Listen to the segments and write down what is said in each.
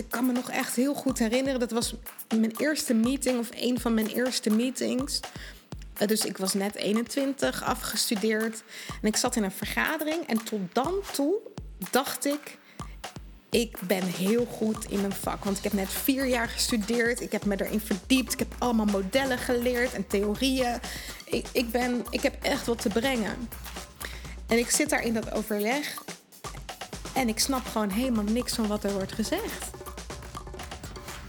ik kan me nog echt heel goed herinneren. Dat was mijn eerste meeting of een van mijn eerste meetings. Eh, dus ik was net 21, afgestudeerd. En ik zat in een vergadering. En tot dan toe dacht ik ik ben heel goed in mijn vak. Want ik heb net vier jaar gestudeerd. Ik heb me erin verdiept. Ik heb allemaal modellen geleerd en theorieën. Ik, ik, ben, ik heb echt wat te brengen. En ik zit daar in dat overleg. En ik snap gewoon helemaal niks van wat er wordt gezegd.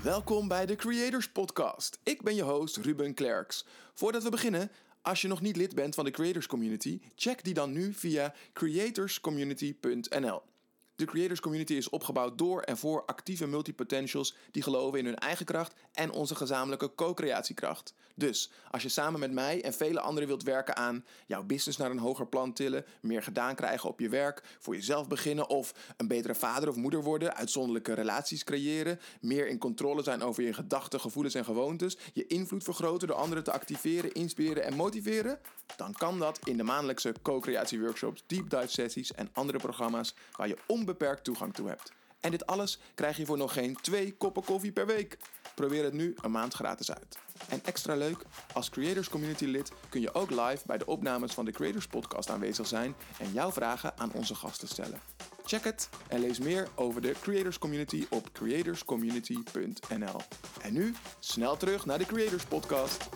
Welkom bij de Creators Podcast. Ik ben je host Ruben Klerks. Voordat we beginnen, als je nog niet lid bent van de Creators Community, check die dan nu via creatorscommunity.nl. De creators community is opgebouwd door en voor actieve multipotentials die geloven in hun eigen kracht en onze gezamenlijke co-creatiekracht. Dus als je samen met mij en vele anderen wilt werken aan jouw business naar een hoger plan tillen, meer gedaan krijgen op je werk, voor jezelf beginnen of een betere vader of moeder worden, uitzonderlijke relaties creëren, meer in controle zijn over je gedachten, gevoelens en gewoontes, je invloed vergroten door anderen te activeren, inspireren en motiveren, dan kan dat in de maandelijkse co-creatie workshops, deep dive sessies en andere programma's waar je onbeperkt toegang toe hebt. En dit alles krijg je voor nog geen twee koppen koffie per week. Probeer het nu een maand gratis uit. En extra leuk, als Creators Community lid kun je ook live bij de opnames van de Creators Podcast aanwezig zijn en jouw vragen aan onze gasten stellen. Check het en lees meer over de Creators Community op creatorscommunity.nl. En nu snel terug naar de Creators Podcast.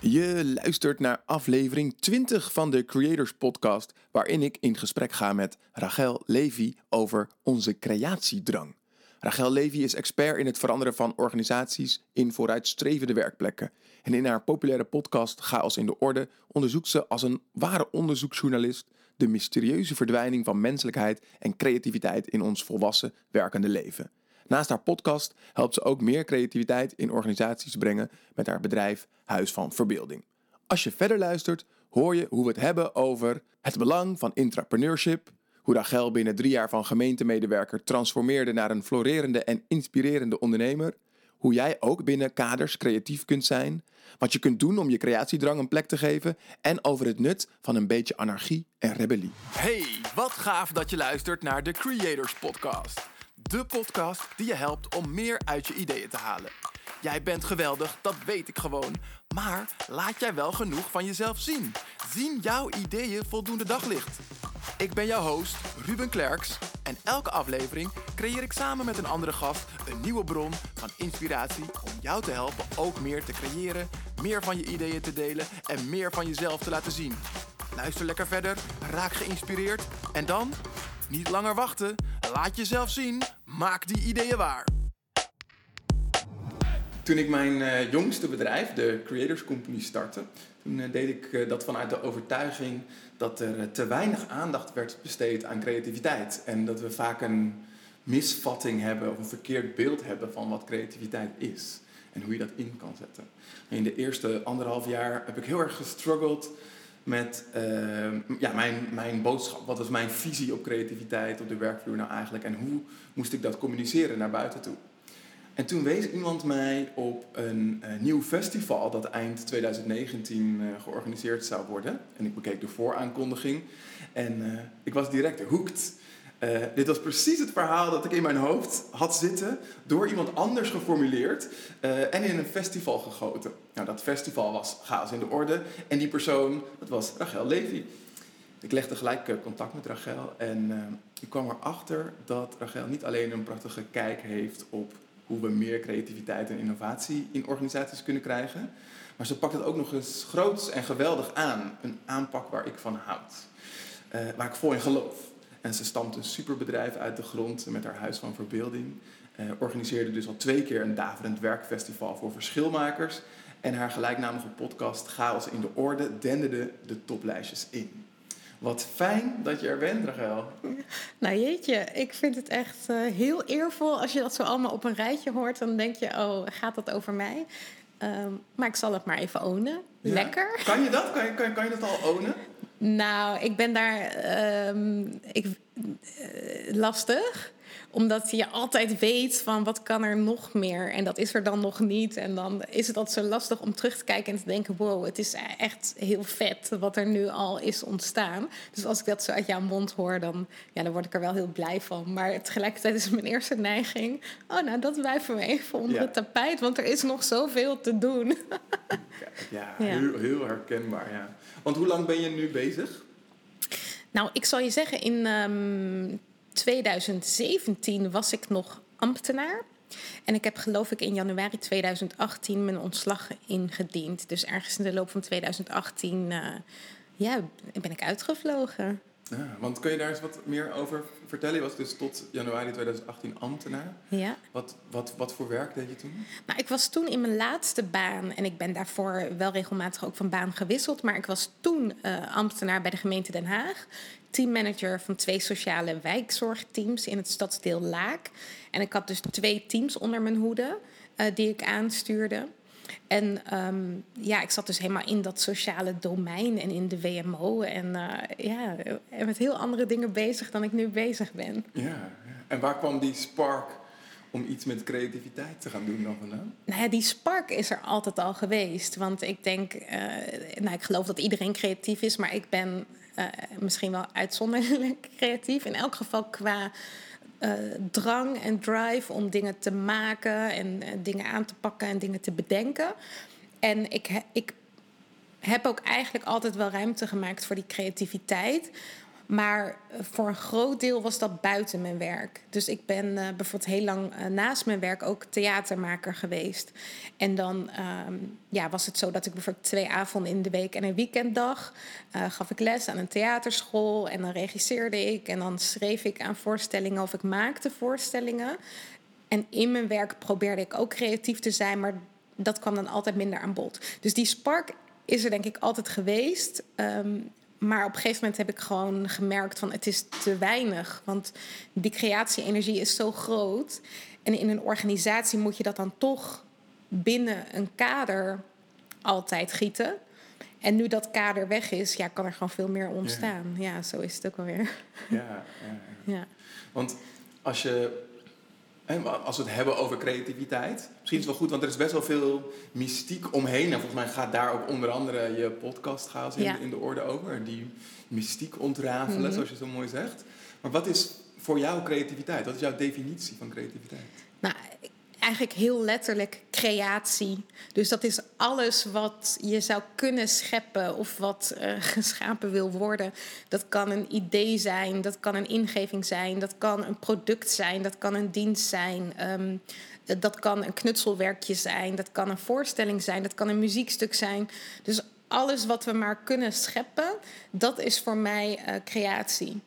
Je luistert naar aflevering 20 van de Creators Podcast, waarin ik in gesprek ga met Rachel Levy over onze creatiedrang. Rachel Levy is expert in het veranderen van organisaties in vooruitstrevende werkplekken. En in haar populaire podcast Chaos in de Orde onderzoekt ze als een ware onderzoeksjournalist de mysterieuze verdwijning van menselijkheid en creativiteit in ons volwassen werkende leven. Naast haar podcast helpt ze ook meer creativiteit in organisaties brengen met haar bedrijf Huis van Verbeelding. Als je verder luistert, hoor je hoe we het hebben over het belang van intrapreneurship, hoe Rachel binnen drie jaar van gemeentemedewerker transformeerde naar een florerende en inspirerende ondernemer, hoe jij ook binnen kaders creatief kunt zijn, wat je kunt doen om je creatiedrang een plek te geven en over het nut van een beetje anarchie en rebellie. Hey, wat gaaf dat je luistert naar de Creators Podcast. De podcast die je helpt om meer uit je ideeën te halen. Jij bent geweldig, dat weet ik gewoon. Maar laat jij wel genoeg van jezelf zien? Zien jouw ideeën voldoende daglicht? Ik ben jouw host, Ruben Klerks. En elke aflevering creëer ik samen met een andere gast een nieuwe bron van inspiratie om jou te helpen ook meer te creëren, meer van je ideeën te delen en meer van jezelf te laten zien. Luister lekker verder, raak geïnspireerd en dan niet langer wachten. Laat jezelf zien. Maak die ideeën waar. Toen ik mijn uh, jongste bedrijf, de Creators Company, startte, toen uh, deed ik uh, dat vanuit de overtuiging dat er te weinig aandacht werd besteed aan creativiteit. En dat we vaak een misvatting hebben of een verkeerd beeld hebben van wat creativiteit is. En hoe je dat in kan zetten. In de eerste anderhalf jaar heb ik heel erg gestruggeld met uh, ja, mijn, mijn boodschap. Wat was mijn visie op creativiteit op de werkvloer nou eigenlijk? En hoe moest ik dat communiceren naar buiten toe? En toen wees iemand mij op een uh, nieuw festival dat eind 2019 uh, eh, georganiseerd zou worden. En ik bekeek de vooraankondiging en ik was direct hooked. Uh, dit was precies het verhaal dat ik in mijn hoofd had zitten, door iemand anders geformuleerd uh, en in een festival gegoten. Nou, dat festival was Chaos in de Orde en die persoon, dat was Rachel Levy. Ik legde gelijk uh, contact met Rachel en ik kwam erachter dat Rachel niet alleen een prachtige kijk heeft op hoe we meer creativiteit en innovatie in organisaties kunnen krijgen, maar ze pakt het ook nog eens groots en geweldig aan. Een aanpak waar ik van houd, waar ik vol in geloof. En ze stamt een superbedrijf uit de grond met haar Huis van Verbeelding. Uh, organiseerde dus al twee keer een daverend werkfestival voor verschilmakers. En haar gelijknamige podcast Chaos in de Orde denderde de toplijstjes in. Wat fijn dat je er bent, Rachel. Nou jeetje, ik vind het echt uh, heel eervol als je dat zo allemaal op een rijtje hoort. Dan denk je, oh, gaat dat over mij? Um, maar ik zal het maar even ownen. Ja? Lekker. Kan je dat? Kan je, kan, kan je dat al ownen? Nou, ik ben daar um, ik, uh, lastig Omdat je altijd weet van wat kan er nog meer. En dat is er dan nog niet. En dan is het altijd zo lastig om terug te kijken en te denken... wow, het is echt heel vet wat er nu al is ontstaan. Dus als ik dat zo uit jouw mond hoor, dan, ja, dan word ik er wel heel blij van. Maar tegelijkertijd is mijn eerste neiging... oh, nou, dat wijven we even onder het tapijt. Want er is nog zoveel te doen. ja, ja, Heel, heel herkenbaar, ja. Want hoe lang ben je nu bezig? Nou, ik zal je zeggen, in 2017 ehm, was ik nog ambtenaar. En ik heb geloof ik in januari 2018 mijn ontslag ingediend. Dus ergens in de loop van 2018 uh, eh, ja, ben ik uitgevlogen. Ja, want kun je daar eens wat meer over vertellen? Je was dus tot januari 2018 ambtenaar. Ja. Wat, wat, wat voor werk deed je toen? Nou, ik was toen in mijn laatste baan, en ik ben daarvoor wel regelmatig ook van baan gewisseld, maar ik was toen uh, ambtenaar bij de gemeente Den Haag. Teammanager van twee sociale wijkzorgteams in het stadsdeel Laak. En ik had dus twee teams onder mijn hoede uh, die ik aanstuurde. En ehm, ja, ik zat dus helemaal in dat sociale domein en in de WMO. En uh, ja, en met heel andere dingen bezig dan ik nu bezig ben. Ja, en waar kwam die spark om iets met creativiteit te gaan doen dan vandaan? Nou ja, die spark is er altijd al geweest. Want ik denk, uh, nou, ik geloof dat iedereen creatief is, maar ik ben uh, misschien wel uitzonderlijk creatief. In elk geval qua uh, drang en drive om dingen te maken en uh, dingen aan te pakken en dingen te bedenken. En ik, ik heb ook eigenlijk altijd wel ruimte gemaakt voor die creativiteit. Maar voor een groot deel was dat buiten mijn werk. Dus ik ben uh, bijvoorbeeld heel lang uh, naast mijn werk ook theatermaker geweest. En dan um, ja, was het zo dat ik bijvoorbeeld twee avonden in de week en een weekenddag gaf ik les aan een theaterschool. En dan regisseerde ik en dan schreef ik aan voorstellingen of ik maakte voorstellingen. En in mijn werk probeerde ik ook creatief te zijn, maar dat kwam dan altijd minder aan bod. Dus die spark is er denk ik altijd geweest. Um, maar op een gegeven moment heb ik gewoon gemerkt van het is te weinig. Want die creatie-energie is zo groot. En in een organisatie moet je dat dan toch binnen een kader altijd gieten. En nu dat kader weg is, ja, kan er gewoon veel meer ontstaan. Ja, ja zo is het ook alweer. Ja, ja, ja. Want als je als we het hebben over creativiteit. Misschien is het wel goed, want er is best wel veel mystiek omheen. En volgens mij gaat daar ook onder andere je podcast gaan in, in, de orde over. Die mystiek ontrafelen, mhm. zoals je zo mooi zegt. Maar wat is voor jou creativiteit? Wat is jouw definitie van creativiteit? Nou, eigenlijk heel letterlijk creatie. Dus dat is alles wat je zou kunnen scheppen of wat uh, geschapen wil worden. Dat kan een idee zijn, dat kan een ingeving zijn, dat kan een product zijn, dat kan een dienst zijn. Ehm, dat kan een knutselwerkje zijn, dat kan een voorstelling zijn, dat kan een muziekstuk zijn. Dus alles wat we maar kunnen scheppen, dat is voor mij uh, creatie.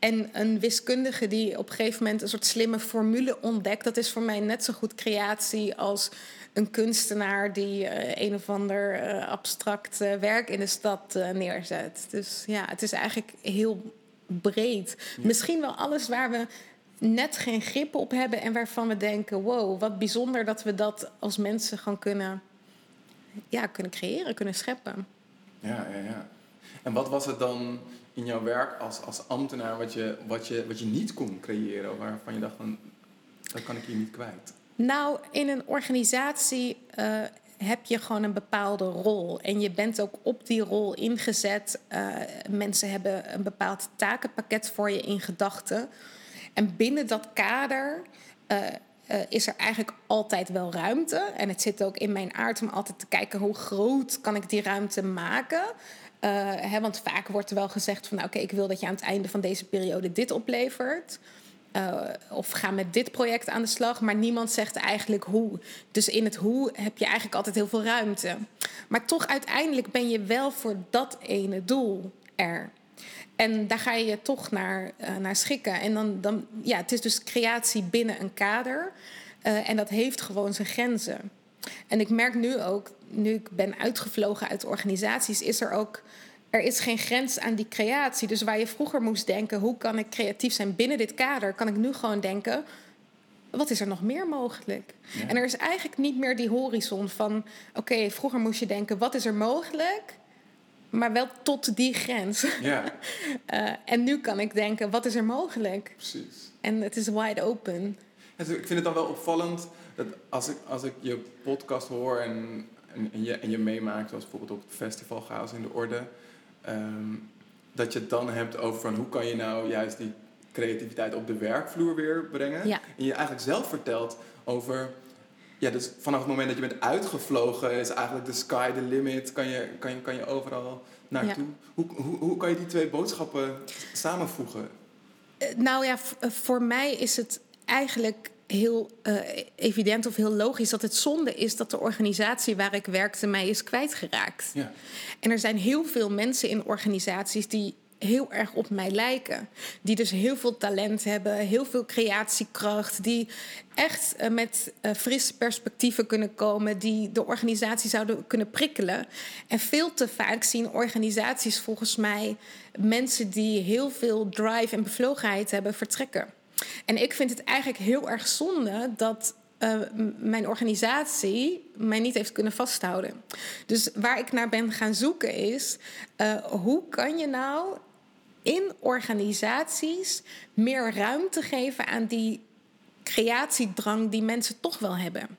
En een wiskundige die op een gegeven moment een soort slimme formule ontdekt, dat is voor mij net zo goed creatie als een kunstenaar die uh, een of ander uh, abstract uh, werk in de stad neerzet. Dus ja, het is eigenlijk heel breed. Misschien wel alles waar we net geen grip op hebben en waarvan we denken: wow, wat bijzonder dat we dat als mensen gewoon kunnen, ja, kunnen creëren, kunnen scheppen. Ja, ja, ja. En wat was het dan in jouw werk als, als ambtenaar wat je, wat, je, wat je niet kon creëren, waarvan je dacht van dat kan ik hier niet kwijt? Nou, in een organisatie uh, heb je gewoon een bepaalde rol. En je bent ook op die rol ingezet. Uh, mensen hebben een bepaald takenpakket voor je in gedachten. En binnen dat kader uh, is er eigenlijk altijd wel ruimte. En het zit ook in mijn aard om altijd te kijken hoe groot kan ik die ruimte maken. Uh, hè, want vaak wordt er wel gezegd van... Nou, oké, ik wil dat je aan het einde van deze periode dit oplevert. Uh, of ga met dit project aan de slag. Maar niemand zegt eigenlijk hoe. Dus in het hoe heb je eigenlijk altijd heel veel ruimte. Maar toch uiteindelijk ben je wel voor dat ene doel er. En daar ga je toch naar, uh, naar schikken. En dan, dan, ja, het is dus creatie binnen een kader. en dat heeft gewoon zijn grenzen. En ik merk nu ook, nu ik ben uitgevlogen uit organisaties, is er ook. Er is geen grens aan die creatie. Dus waar je vroeger moest denken, hoe kan ik creatief zijn binnen dit kader, kan ik nu gewoon denken, wat is er nog meer mogelijk? En er is eigenlijk niet meer die horizon van, oké, vroeger moest je denken, wat is er mogelijk? Maar wel tot die grens. Ja, Eh, en nu kan ik denken, wat is er mogelijk? precies. En het is wide open. Ik vind het dan wel opvallend dat als ik, als ik je podcast hoor en, en, en je, en je meemaakt, zoals bijvoorbeeld op het festival Chaos in de Orde, ehm, dat je het dan hebt over van hoe kan je nou juist die creativiteit op de werkvloer weer brengen. Ja. En je eigenlijk zelf vertelt over, ja, dus vanaf het moment dat je bent uitgevlogen is eigenlijk de sky the limit, kan je, kan je, kan je overal naartoe. Hoe, hoe, hoe kan je die twee boodschappen samenvoegen? Eh, nou ja, eh, voor mij is het eigenlijk heel eh, evident of heel logisch dat het zonde is dat de organisatie waar ik werkte mij is kwijtgeraakt. Ja. En er zijn heel veel mensen in organisaties die heel erg op mij lijken. Die dus heel veel talent hebben, heel veel creatiekracht, die echt eh, met eh, frisse perspectieven kunnen komen, die de organisatie zouden kunnen prikkelen. En veel te vaak zien organisaties volgens mij mensen die heel veel drive en bevlogenheid hebben vertrekken. En ik vind het eigenlijk heel erg zonde dat eh, mijn organisatie mij niet heeft kunnen vasthouden. Dus waar ik naar ben gaan zoeken is, hoe kan je nou in organisaties meer ruimte geven aan die creatiedrang die mensen toch wel hebben?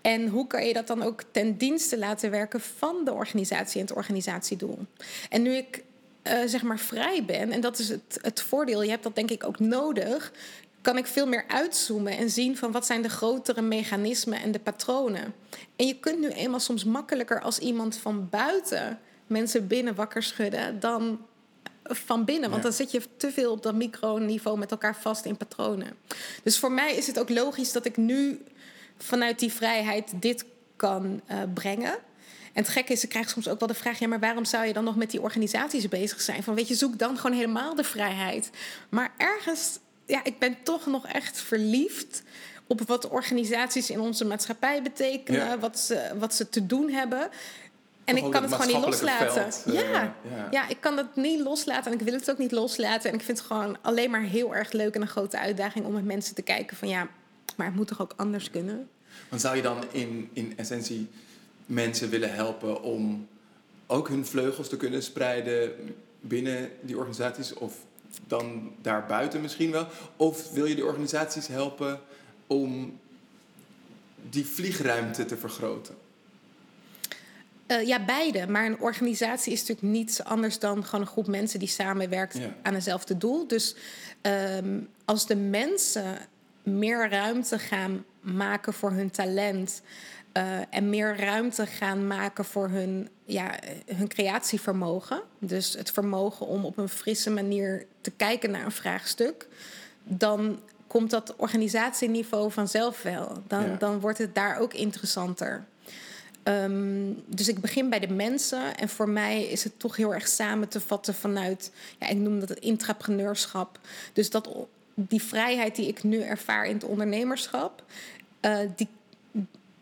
En hoe kan je dat dan ook ten dienste laten werken van de organisatie en het organisatiedoel? En nu ik eh, zeg maar vrij ben, en dat is het, het voordeel, je hebt dat denk ik ook nodig, kan ik veel meer uitzoomen en zien van wat zijn de grotere mechanismen en de patronen. En je kunt nu eenmaal soms makkelijker als iemand van buiten mensen binnen wakker schudden dan van binnen. Want Ja. dan zit je te veel op dat microniveau met elkaar vast in patronen. Dus voor mij is het ook logisch dat ik nu vanuit die vrijheid dit kan eh, brengen. En het gekke is, ik krijg soms ook wel de vraag: ja, maar waarom zou je dan nog met die organisaties bezig zijn? Van weet je, zoek dan gewoon helemaal de vrijheid. Maar ergens, ja, ik ben toch nog echt verliefd op wat organisaties in onze maatschappij betekenen, Ja. wat, ze, wat ze te doen hebben. En ik kan het gewoon niet loslaten. veld, eh, ja. ja. ja, ik kan het niet loslaten en ik wil het ook niet loslaten. En ik vind het gewoon alleen maar heel erg leuk en een grote uitdaging om met mensen te kijken van ja, maar het moet toch ook anders kunnen? Want zou je dan in, in essentie mensen willen helpen om ook hun vleugels te kunnen spreiden binnen die organisaties of dan daarbuiten misschien wel? Of wil je die organisaties helpen om die vliegruimte te vergroten? Eh, ja, beide. Maar een organisatie is natuurlijk niets anders dan gewoon een groep mensen die samenwerkt Ja. aan hetzelfde doel. Dus ehm, als de mensen meer ruimte gaan maken voor hun talent. eh, en meer ruimte gaan maken voor hun, ja, hun creatievermogen. Dus het vermogen om op een frisse manier te kijken naar een vraagstuk. Dan komt dat organisatieniveau vanzelf wel. Dan, Ja. dan wordt het daar ook interessanter. Ehm, dus ik begin bij de mensen. En voor mij is het toch heel erg samen te vatten vanuit, ja, ik noem dat het intrapreneurschap. Dus dat, die vrijheid die ik nu ervaar in het ondernemerschap, eh, die,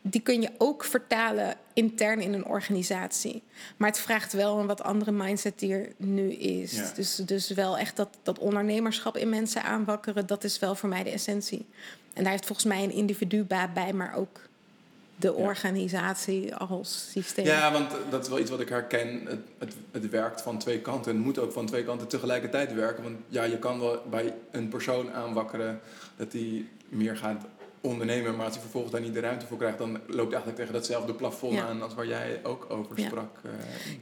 die kun je ook vertalen intern in een organisatie. Maar het vraagt wel een wat andere mindset die er nu is. Ja. Dus, dus wel echt dat, dat ondernemerschap in mensen aanwakkeren, dat is wel voor mij de essentie. En daar heeft volgens mij een individu baat bij, maar ook de organisatie als systeem. Ja, want dat is wel iets wat ik herken. Het, het, het werkt van twee kanten. Het moet ook van twee kanten tegelijkertijd werken. Want ja, je kan wel bij een persoon aanwakkeren dat hij meer gaat ondernemen. Maar als hij vervolgens daar niet de ruimte voor krijgt, dan loopt hij eigenlijk tegen datzelfde plafond Ja. aan als waar jij ook over Ja. sprak. eh.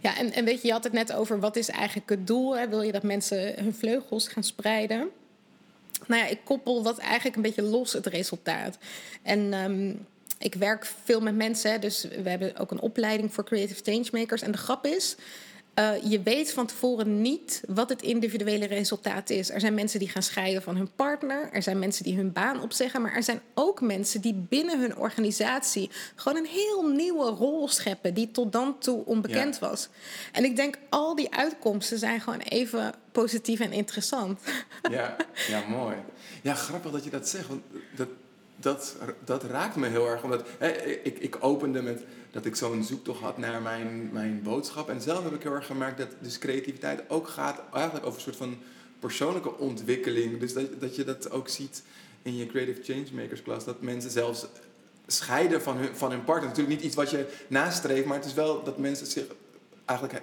Ja, en, en weet je, je had het net over wat is eigenlijk het doel? Hè? Wil je dat mensen hun vleugels gaan spreiden? Nou ja, ik koppel dat eigenlijk een beetje los, het resultaat. En ehm, ik werk veel met mensen, dus we hebben ook een opleiding voor creative changemakers. En de grap is, eh, je weet van tevoren niet wat het individuele resultaat is. Er zijn mensen die gaan scheiden van hun partner. Er zijn mensen die hun baan opzeggen. Maar er zijn ook mensen die binnen hun organisatie gewoon een heel nieuwe rol scheppen. die tot dan toe onbekend was. En ik denk, al die uitkomsten zijn gewoon even positief en interessant. Ja, ja, mooi. Ja, grappig dat je dat zegt. Want dat, dat, dat raakt me heel erg. Omdat hè, ik, ik opende met dat ik zo'n zoektocht had naar mijn, mijn boodschap. En zelf heb ik heel erg gemerkt dat dus creativiteit ook gaat eigenlijk over een soort van persoonlijke ontwikkeling. Dus dat, dat je dat ook ziet in je Creative Changemakers klas. Dat mensen zelfs scheiden van hun, van hun partner. Natuurlijk niet iets wat je nastreeft, maar het is wel dat mensen zich eigenlijk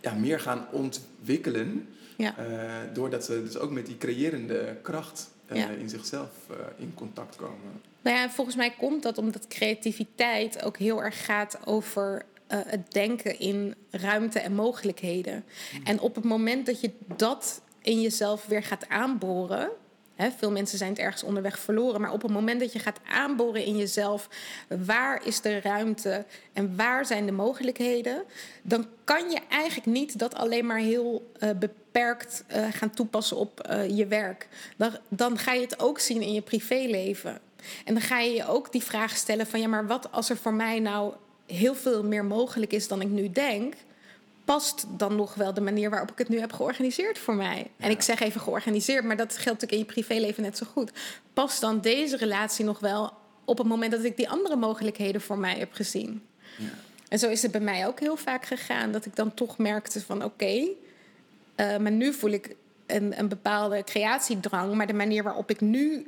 ja, meer gaan ontwikkelen. Ja. eh, doordat ze dus ook met die creërende kracht eh, Ja. in zichzelf eh, in contact komen. Nou ja, volgens mij komt dat omdat creativiteit ook heel erg gaat over eh, het denken in ruimte en mogelijkheden. En op het moment dat je dat in jezelf weer gaat aanboren. Hè, veel mensen zijn het ergens onderweg verloren. Maar op het moment dat je gaat aanboren in jezelf. waar is de ruimte en waar zijn de mogelijkheden. dan kan je eigenlijk niet dat alleen maar heel eh, beperkt eh, gaan toepassen op eh, je werk. Dan, dan ga je het ook zien in je privéleven. En dan ga je je ook die vraag stellen van ja, maar wat als er voor mij nou heel veel meer mogelijk is dan ik nu denk? Past dan nog wel de manier waarop ik het nu heb georganiseerd voor mij? En ik zeg even georganiseerd, maar dat geldt natuurlijk in je privéleven net zo goed. Past dan deze relatie nog wel op het moment dat ik die andere mogelijkheden voor mij heb gezien? Ja. En zo is het bij mij ook heel vaak gegaan. Dat ik dan toch merkte van oké, eh, maar nu voel ik een, een bepaalde creatiedrang. Maar de manier waarop ik nu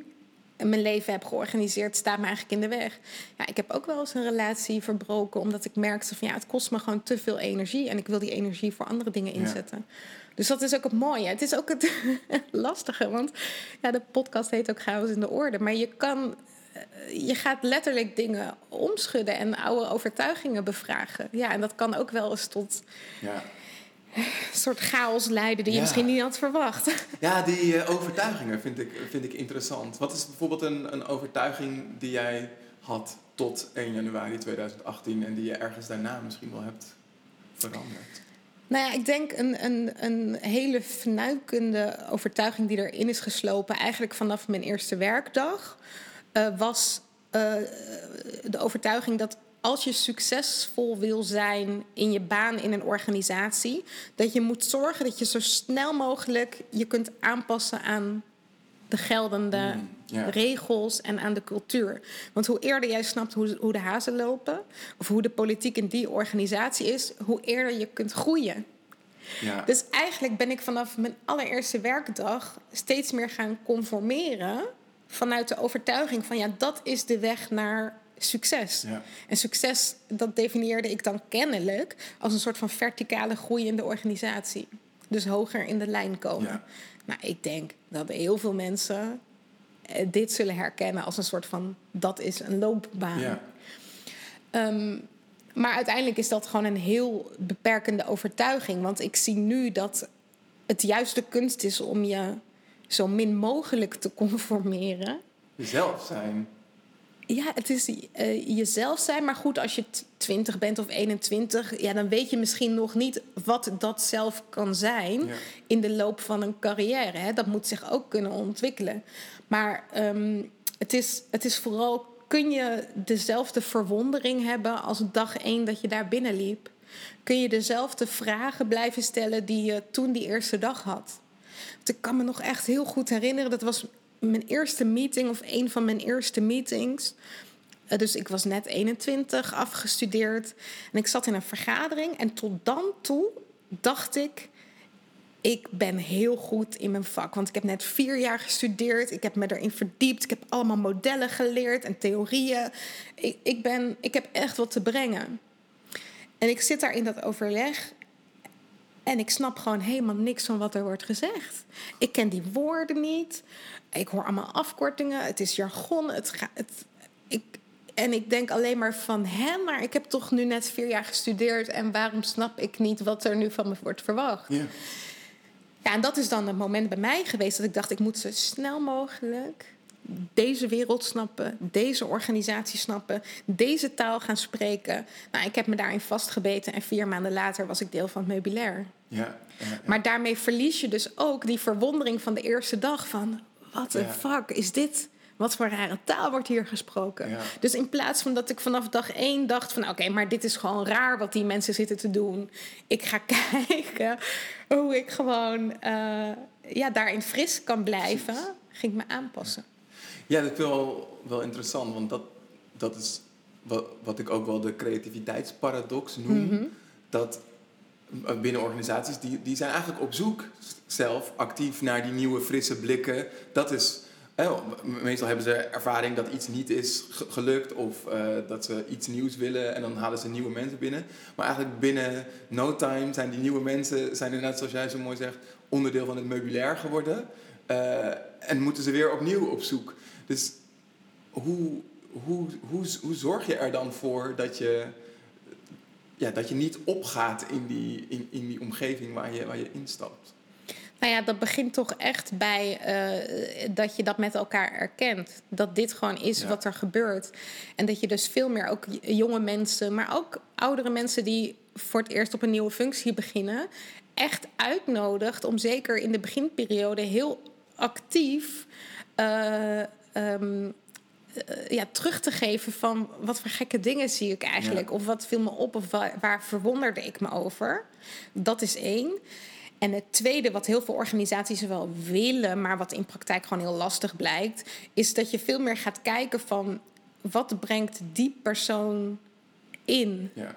mijn leven heb georganiseerd staat me eigenlijk in de weg. Ja, ik heb ook wel eens een relatie verbroken. Omdat ik merkte van ja, het kost me gewoon te veel energie. En ik wil die energie voor andere dingen Ja. inzetten. Dus dat is ook het mooie. Het is ook het lastige. Want ja, de podcast heet ook Chaos in de Orde. Maar je kan je gaat letterlijk dingen omschudden en oude overtuigingen bevragen. Ja, en dat kan ook wel eens tot Ja. soort chaos leiden die je misschien niet had verwacht. Ja, die eh, overtuigingen vind ik, vind ik interessant. Wat is bijvoorbeeld een, een overtuiging die jij had tot 1 januari 2018 en die je ergens daarna misschien wel hebt veranderd? Nou ja, ik denk een, een, een hele fnuikende overtuiging die erin is geslopen, eigenlijk vanaf mijn eerste werkdag, eh, was eh, de overtuiging dat als je succesvol wil zijn in je baan in een organisatie, dat je moet zorgen dat je zo snel mogelijk je kunt aanpassen aan de geldende Mm, regels en aan de cultuur. Want hoe eerder jij snapt hoe, hoe de hazen lopen, of hoe de politiek in die organisatie is, hoe eerder je kunt groeien. Ja. Dus eigenlijk ben ik vanaf mijn allereerste werkdag steeds meer gaan conformeren vanuit de overtuiging van ja, dat is de weg naar succes. Ja. En succes, dat definieerde ik dan kennelijk als een soort van verticale groei in de organisatie. Dus hoger in de lijn komen. Ja. Nou, ik denk dat heel veel mensen eh, dit zullen herkennen als een soort van dat is een loopbaan. Ja. Ehm, maar uiteindelijk is dat gewoon een heel beperkende overtuiging. Want ik zie nu dat het juist de kunst is om je zo min mogelijk te conformeren. Jezelf zijn. Ja, het is eh, jezelf zijn. Maar goed, als je t- 20 bent of 21, ja, dan weet je misschien nog niet wat dat zelf kan zijn Ja. in de loop van een carrière. Hè. Dat moet zich ook kunnen ontwikkelen. Maar ehm, het, is, het is vooral, kun je dezelfde verwondering hebben als dag één dat je daar binnenliep? Kun je dezelfde vragen blijven stellen die je toen die eerste dag had? Want ik kan me nog echt heel goed herinneren, dat was mijn eerste meeting of een van mijn eerste meetings. Eh, Dus ik was net 21, afgestudeerd. En ik zat in een vergadering. En tot dan toe dacht ik... ik ben heel goed in mijn vak. Want ik heb net vier jaar gestudeerd. Ik heb me erin verdiept. Ik heb allemaal modellen geleerd en theorieën. Ik, ik, ben, ik heb echt wat te brengen. En ik zit daar in dat overleg. En ik snap gewoon helemaal niks van wat er wordt gezegd. Ik ken die woorden niet. Ik hoor allemaal afkortingen. Het is jargon. Het ga, het, ik, en ik denk alleen maar van... hè, maar ik heb toch nu net vier jaar gestudeerd... en waarom snap ik niet wat er nu van me wordt verwacht? Ja. Ja, en dat is dan het moment bij mij geweest... dat ik dacht, ik moet zo snel mogelijk deze wereld snappen... deze organisatie snappen, deze taal gaan spreken. Nou, ik heb me daarin vastgebeten... en vier maanden later was ik deel van het meubilair. Ja. ja, ja. Maar daarmee verlies je dus ook die verwondering van de eerste dag van... wat Ja. fuck is dit? Wat voor rare taal wordt hier gesproken? Ja. Dus in plaats van dat ik vanaf dag één dacht van... oké, maar dit is gewoon raar wat die mensen zitten te doen. Ik ga kijken hoe ik gewoon eh, ja, daarin fris kan blijven. Ging ik me aanpassen. Ja, dat is wel, wel interessant, want dat, dat is wat, wat ik ook wel de creativiteitsparadox noem. Mhm. Dat eh, binnen organisaties, die, die zijn eigenlijk op zoek zelf actief naar die nieuwe frisse blikken. Dat is eh, meestal hebben ze ervaring dat iets niet is gelukt of uh, dat ze iets nieuws willen en dan halen ze nieuwe mensen binnen. Maar eigenlijk binnen no time zijn die nieuwe mensen, zijn inderdaad zoals jij zo mooi zegt, onderdeel van het meubilair geworden. Uh, en moeten ze weer opnieuw op zoek. Dus hoe, hoe, hoe, hoe zorg je er dan voor dat je, ja, dat je niet opgaat in die, in, in die omgeving waar je, waar je instapt? Nou ja, dat begint toch echt bij uh, dat je dat met elkaar erkent. Dat dit gewoon is wat er gebeurt. En dat je dus veel meer ook jonge mensen, maar ook oudere mensen die voor het eerst op een nieuwe functie beginnen, echt uitnodigt om zeker in de beginperiode heel actief uh, um, ja, terug te geven van wat voor gekke dingen zie ik eigenlijk. Of wat viel me op of waar, waar verwonderde ik me over. Dat is één. En het tweede, wat heel veel organisaties wel willen, maar wat in praktijk gewoon heel lastig blijkt, is dat je veel meer gaat kijken van wat brengt die persoon in. Ja.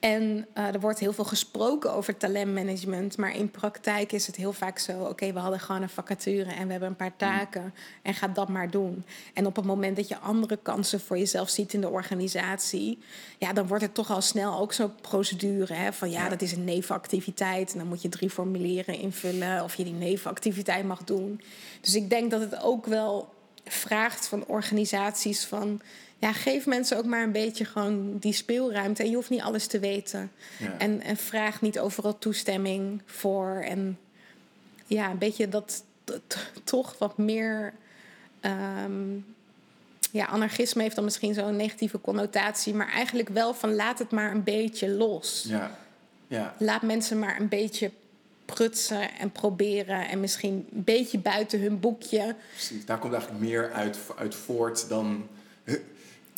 En uh, er wordt heel veel gesproken over talentmanagement, maar in praktijk is het heel vaak zo: oké, we hadden gewoon een vacature en we hebben een paar taken en ga dat maar doen. En op het moment dat je andere kansen voor jezelf ziet in de organisatie, ja, dan wordt het toch al snel ook zo'n procedure hè, van ja, dat is een nevenactiviteit en dan moet je drie formulieren invullen of je die nevenactiviteit mag doen. Dus ik denk dat het ook wel vraagt van organisaties van ja, geef mensen ook maar een beetje gewoon die speelruimte. En je hoeft niet alles te weten. En, en vraag niet overal toestemming voor. En ja, een beetje dat, toch wat meer. Um, ja, anarchisme heeft dan misschien zo'n negatieve connotatie, maar eigenlijk wel van laat het maar een beetje los. Ja. Ja. Laat mensen maar een beetje prutsen en proberen en misschien een beetje buiten hun boekje. Precies, daar komt eigenlijk meer uit, uit voort dan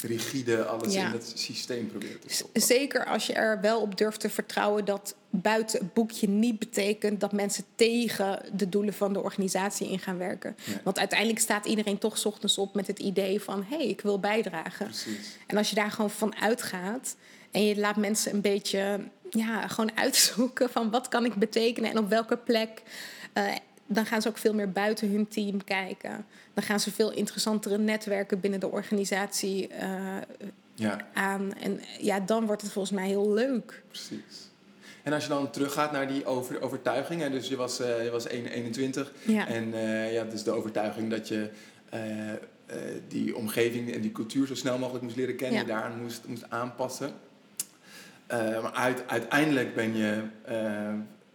rigide alles in het systeem probeert te stoppen. Zeker als je er wel op durft te vertrouwen dat buiten het boekje niet betekent dat mensen tegen de doelen van de organisatie in gaan werken. Want uiteindelijk staat iedereen toch ochtends op met het idee van hé, hey, ik wil bijdragen. Precies. En als je daar gewoon van uitgaat en je laat mensen een beetje ja, gewoon uitzoeken van wat kan ik betekenen en op welke plek. Uh, dan gaan ze ook veel meer buiten hun team kijken. Dan gaan ze veel interessantere netwerken binnen de organisatie uh, ja. aan. En ja, dan wordt het volgens mij heel leuk. Precies. En als je dan teruggaat naar die over, overtuiging, dus je was, uh, je was 21 ja. en uh, ja, dus de overtuiging dat je die omgeving en die cultuur zo snel mogelijk moest leren kennen, ja. daaraan moest, moest aanpassen. Maar uit, uiteindelijk ben je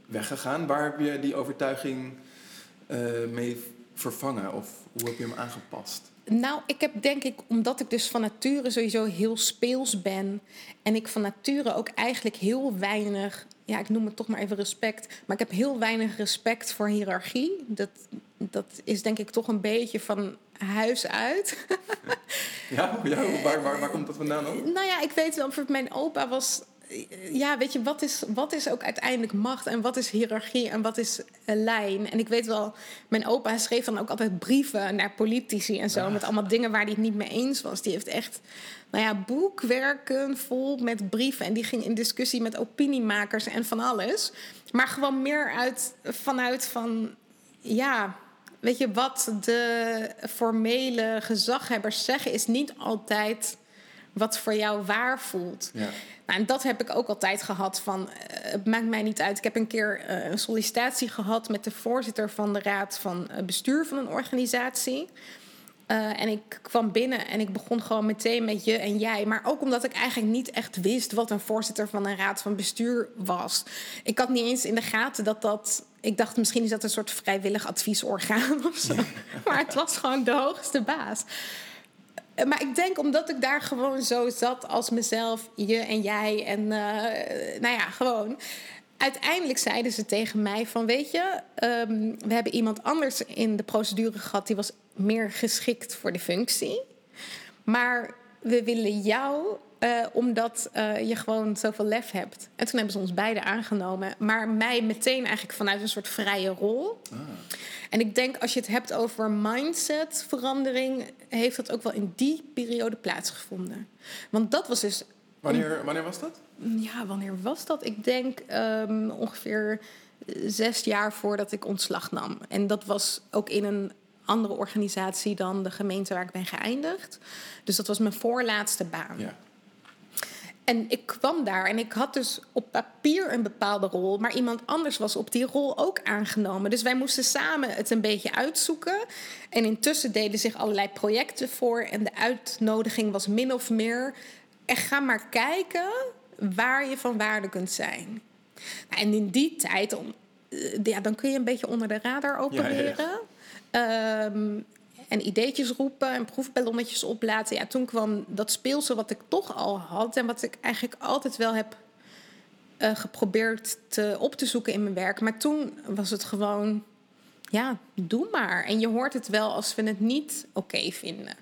weggegaan. Waar heb je die overtuiging uh, mee vervangen? Of hoe heb je hem aangepast? Nou, ik heb denk ik, omdat ik dus van nature sowieso heel speels ben. En ik van nature ook eigenlijk heel weinig, ja, ik noem het toch maar even respect. Maar ik heb heel weinig respect voor hiërarchie. Dat, dat is denk ik toch een beetje van huis uit. ja, ja waar, waar, waar komt dat vandaan ook? Nou ja, ik weet wel, mijn opa was ja, weet je, wat is, wat is ook uiteindelijk macht en wat is hiërarchie en wat is een lijn? En ik weet wel, mijn opa schreef dan ook altijd brieven naar politici en zo, met allemaal dingen waar hij het niet mee eens was. Die heeft echt, nou ja, boekwerken vol met brieven en die ging in discussie met opiniemakers en van alles. Maar gewoon meer uit, vanuit van, ja, weet je, wat de formele gezaghebbers zeggen is niet altijd wat voor jou waar voelt. Ja. Nou, en dat heb ik ook altijd gehad van, uh, het maakt mij niet uit. Ik heb een keer uh, een sollicitatie gehad met de voorzitter van de raad van uh, bestuur van een organisatie. en ik kwam binnen en ik begon gewoon meteen met je en jij. Maar ook omdat ik eigenlijk niet echt wist wat een voorzitter van een raad van bestuur was. Ik had niet eens in de gaten dat dat. Ik dacht misschien is dat een soort vrijwillig adviesorgaan of zo. Maar het was gewoon de hoogste baas. Eh, maar ik denk omdat ik daar gewoon zo zat als mezelf, je en jij. En uh, nou ja, gewoon. Uiteindelijk zeiden ze tegen mij van, weet je, um, we hebben iemand anders in de procedure gehad... die was meer geschikt voor de functie. Maar we willen jou uh, omdat uh, je gewoon zoveel lef hebt. En toen hebben ze ons beiden aangenomen. Maar mij meteen eigenlijk vanuit een soort vrije rol. Ah. En ik denk als je het hebt over mindsetverandering, heeft dat ook wel in die periode plaatsgevonden. Want dat was dus. Wanneer, wanneer was dat? Ja, wanneer was dat? Ik denk um, ongeveer zes jaar voordat ik ontslag nam. En dat was ook in een andere organisatie dan de gemeente waar ik ben geëindigd. Dus dat was mijn voorlaatste baan. Ja. En ik kwam daar en ik had dus op papier een bepaalde rol, maar iemand anders was op die rol ook aangenomen. Dus wij moesten samen het een beetje uitzoeken. En intussen deden zich allerlei projecten voor. En de uitnodiging was min of meer: echt ga maar kijken waar je van waarde kunt zijn. Nou, en in die tijd, eh, ja, dan kun je een beetje onder de radar opereren. Ehm, en ideetjes roepen en proefballonnetjes oplaten. Ja, toen kwam dat speelsel wat ik toch al had en wat ik eigenlijk altijd wel heb eh, geprobeerd te, op te zoeken in mijn werk. Maar toen was het gewoon, ja, doe maar. En je hoort het wel als we het niet oké vinden.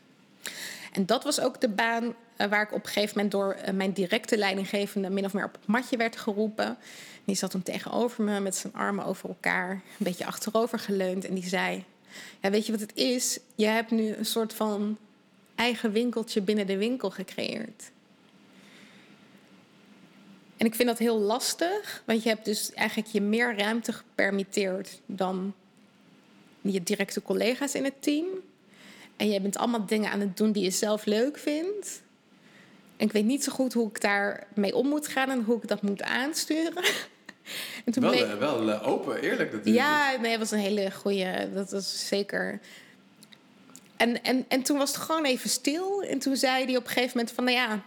En dat was ook de baan eh, waar ik op een gegeven moment door eh, mijn directe leidinggevende min of meer op het matje werd geroepen. Die zat toen tegenover me met zijn armen over elkaar, een beetje achterover geleund. En die zei: Ja, weet je wat het is? Je hebt nu een soort van eigen winkeltje binnen de winkel gecreëerd. En ik vind dat heel lastig, want je hebt dus eigenlijk je meer ruimte gepermitteerd dan je directe collega's in het team. En je bent allemaal dingen aan het doen die je zelf leuk vindt. En ik weet niet zo goed hoe ik daar mee om moet gaan en hoe ik dat moet aansturen. En toen wel, bleek... wel eh, open, eerlijk. Dat ja, nee, het was een hele goede. Dat was zeker. En, en, en toen was het gewoon even stil. En toen zei hij op een gegeven moment van, nou ja,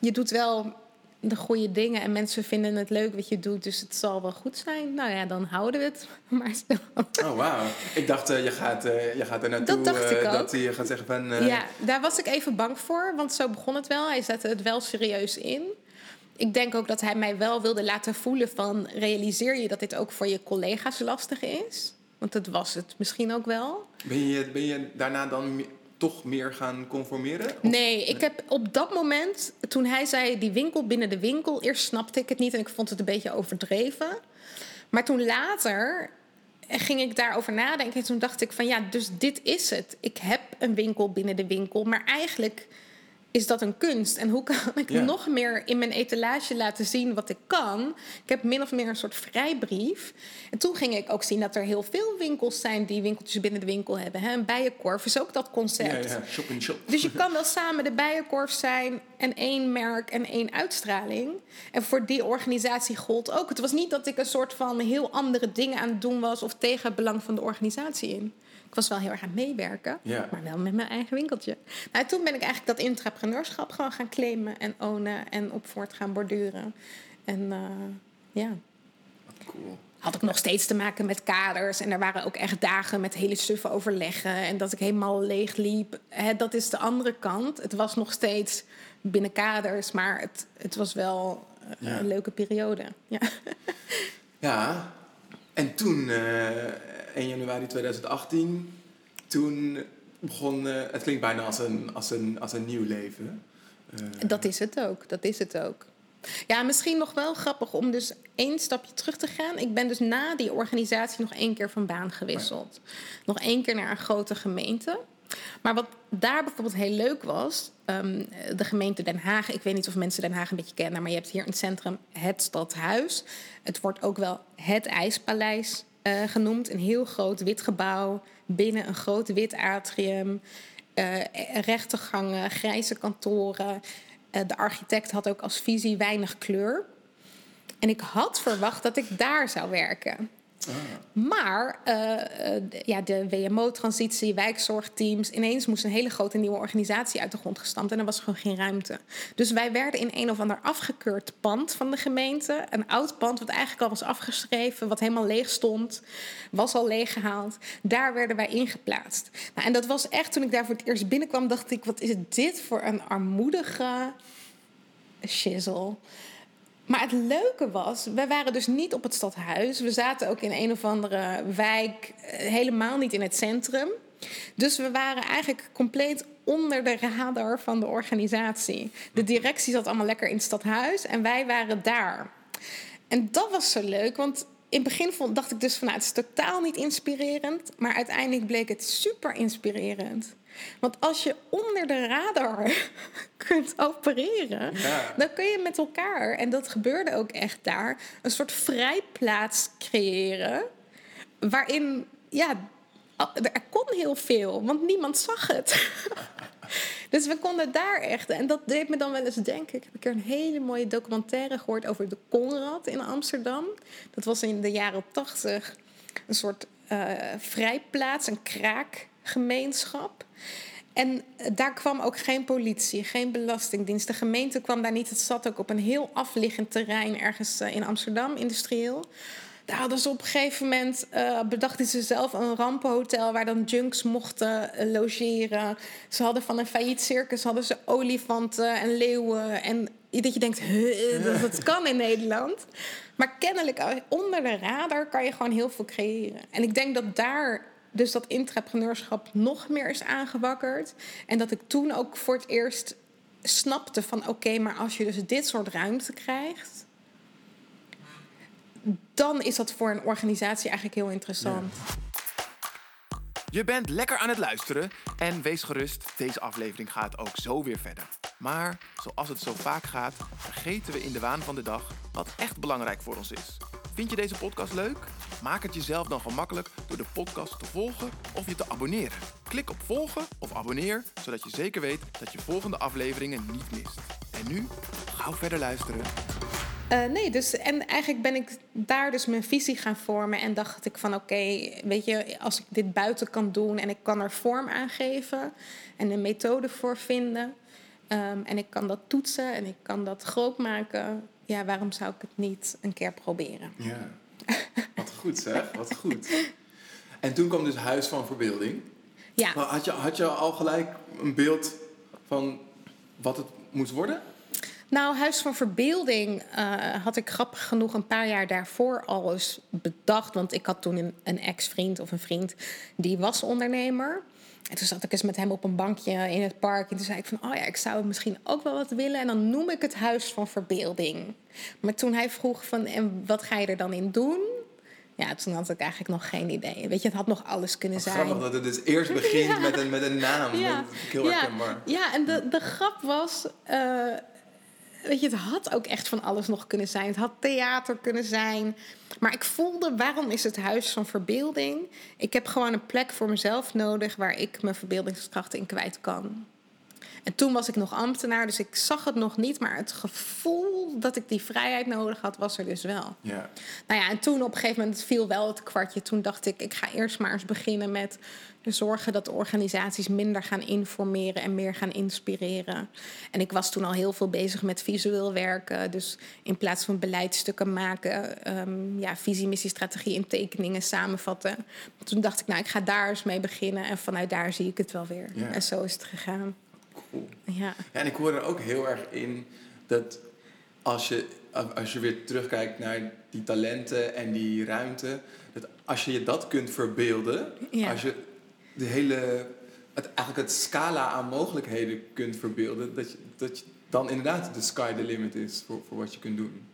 je doet wel de goede dingen en mensen vinden het leuk wat je doet, dus het zal wel goed zijn. Nou ja, dan houden we het maar zo. Oh, wauw. Ik dacht, uh, je, gaat, uh, je gaat er naartoe dat, dacht ik dat hij gaat zeggen van... Ja, daar was ik even bang voor, want zo begon het wel. Hij zette het wel serieus in. Ik denk ook dat hij mij wel wilde laten voelen van... realiseer je dat dit ook voor je collega's lastig is? Want dat was het misschien ook wel. Ben je, ben je daarna dan toch meer gaan conformeren? Nee, ik heb op dat moment, toen hij zei die winkel binnen de winkel, eerst snapte ik het niet en ik vond het een beetje overdreven. Maar toen later ging ik daarover nadenken en toen dacht ik van ja, dus dit is het. Ik heb een winkel binnen de winkel, maar eigenlijk is dat een kunst? En hoe kan ik nog meer in mijn etalage laten zien wat ik kan? Ik heb min of meer een soort vrijbrief. En toen ging ik ook zien dat er heel veel winkels zijn die winkeltjes binnen de winkel hebben. Hè? Een bijenkorf is ook dat concept. Ja, ja. Shop in shop. Dus je kan wel samen de bijenkorf zijn en één merk en één uitstraling. En voor die organisatie gold ook. Het was niet dat ik een soort van heel andere dingen aan het doen was of tegen het belang van de organisatie in. Ik was wel heel erg aan het meewerken, maar wel met mijn eigen winkeltje. Nou, toen ben ik eigenlijk dat intrapreneurschap gewoon gaan claimen en ownen en op voort gaan borduren. En uh, ja. Cool. Had ik nog steeds te maken met kaders. En er waren ook echt dagen met hele suffe overleggen. En dat ik helemaal leeg liep. Dat is de andere kant. Het was nog steeds binnen kaders. Maar het, het was wel uh, een leuke periode. Ja. ja. En toen, uh, 1 januari 2018, toen begon, uh, het klinkt bijna als een, als een, als een nieuw leven. Uh, dat is het ook, dat is het ook. Ja, misschien nog wel grappig om dus één stapje terug te gaan. Ik ben dus na die organisatie nog één keer van baan gewisseld. Nog één keer naar een grote gemeente. Maar wat daar bijvoorbeeld heel leuk was, um, de gemeente Den Haag. Ik weet niet of mensen Den Haag een beetje kennen, maar je hebt hier het centrum het stadhuis. Het wordt ook wel het IJspaleis uh, genoemd. Een heel groot wit gebouw binnen een groot wit atrium. Uh, rechte gangen, grijze kantoren. De architect had ook als visie weinig kleur. En ik had verwacht dat ik daar zou werken. Maar uh, ja, de WMO-transitie, wijkzorgteams, ineens moest een hele grote nieuwe organisatie uit de grond gestampt en er was gewoon geen ruimte. Dus wij werden in een of ander afgekeurd pand van de gemeente, een oud pand wat eigenlijk al was afgeschreven, wat helemaal leeg stond, was al leeggehaald. Daar werden wij ingeplaatst. Nou, en dat was echt, toen ik daar voor het eerst binnenkwam, dacht ik: wat is dit voor een armoedige shizzle? Maar het leuke was, wij waren dus niet op het stadhuis. We zaten ook in een of andere wijk, eh, helemaal niet in het centrum. Dus we waren eigenlijk compleet onder de radar van de organisatie. De directie zat allemaal lekker in het stadhuis en wij waren daar. En dat was zo leuk, want in het begin dacht ik dus van nou, het is totaal niet inspirerend. Maar uiteindelijk bleek het super inspirerend. Want als je onder de radar kunt opereren, dan kun je met elkaar, en dat gebeurde ook echt daar, een soort vrijplaats creëren. Waarin ja, er kon heel veel, want niemand zag het. dus we konden daar echt. En dat deed me dan wel eens denken. Ik heb een keer een hele mooie documentaire gehoord over de Conrad in Amsterdam. Dat was in de jaren tachtig een soort uh, vrijplaats, een kraakgemeenschap. En daar kwam ook geen politie, geen belastingdienst. De gemeente kwam daar niet. Het zat ook op een heel afliggend terrein ergens eh, in Amsterdam, industrieel. Daar hadden ze op een gegeven moment uh, bedachten ze zelf een rampenhotel waar dan junks mochten logeren. Ze hadden van een failliet circus hadden ze olifanten en leeuwen. En dat je denkt, dat, dat kan in Nederland. Maar kennelijk onder de radar kan je gewoon heel veel creëren. En ik denk dat daar dus dat intrapreneurschap nog meer is aangewakkerd. En dat ik toen ook voor het eerst snapte van oké, maar als je dus dit soort ruimte krijgt, dan is dat voor een organisatie eigenlijk heel interessant. Je bent lekker aan het luisteren en wees gerust, deze aflevering gaat ook zo weer verder. Maar zoals het zo vaak gaat, vergeten we in de waan van de dag wat echt belangrijk voor ons is. Vind je deze podcast leuk? Maak het jezelf dan gemakkelijk door de podcast te volgen of je te abonneren. Klik op volgen of abonneer, zodat je zeker weet dat je volgende afleveringen niet mist. En nu, gauw verder luisteren. Uh, nee, dus en eigenlijk ben ik daar dus mijn visie gaan vormen en dacht ik van oké, weet je, als ik dit buiten kan doen en ik kan er vorm aan geven en een methode voor vinden um, en ik kan dat toetsen en ik kan dat groot maken, ja, waarom zou ik het niet een keer proberen? Ja, wat goed zeg, wat goed. En toen kwam dus Huis van Verbeelding. Ja. Maar had je, had je al gelijk een beeld van wat het moest worden? Nou, Huis van Verbeelding uh, had ik grappig genoeg een paar jaar daarvoor al eens bedacht. Want ik had toen een, een ex-vriend of een vriend die was ondernemer. En toen zat ik eens met hem op een bankje in het park. En toen zei ik van, oh ja, ik zou misschien ook wel wat willen. En dan noem ik het Huis van Verbeelding. Maar toen hij vroeg van, en wat ga je er dan in doen? Ja, toen had ik eigenlijk nog geen idee. Weet je, het had nog alles kunnen zijn. Grappig dat het dus eerst begint met, een, met een naam. Ja. Heel herkenbaar. Ja, en de, de grap was... Uh, weet je, het had ook echt van alles nog kunnen zijn. Het had theater kunnen zijn. Maar ik voelde, waarom is het huis van verbeelding? Ik heb gewoon een plek voor mezelf nodig waar ik mijn verbeeldingskrachten in kwijt kan. En toen was ik nog ambtenaar, dus ik zag het nog niet. Maar het gevoel dat ik die vrijheid nodig had, was er dus wel. Ja. Nou ja, en toen op een gegeven moment viel wel het kwartje. Toen dacht ik, ik ga eerst maar eens beginnen met zorgen dat organisaties minder gaan informeren en meer gaan inspireren. En ik was toen al heel veel bezig met visueel werken. Dus in plaats van beleidstukken maken, um, ja, visie, missie, strategie in tekeningen samenvatten. Toen dacht ik, nou, ik ga daar eens mee beginnen. En vanuit daar zie ik het wel weer. Ja. En zo is het gegaan. Ja. ja. En ik hoor er ook heel erg in dat als je, als je weer terugkijkt naar die talenten en die ruimte. Dat als je je dat kunt verbeelden, ja. als je de hele, het, eigenlijk het scala aan mogelijkheden kunt verbeelden, dat je, dat je dan inderdaad de sky the limit is voor, voor wat je kunt doen.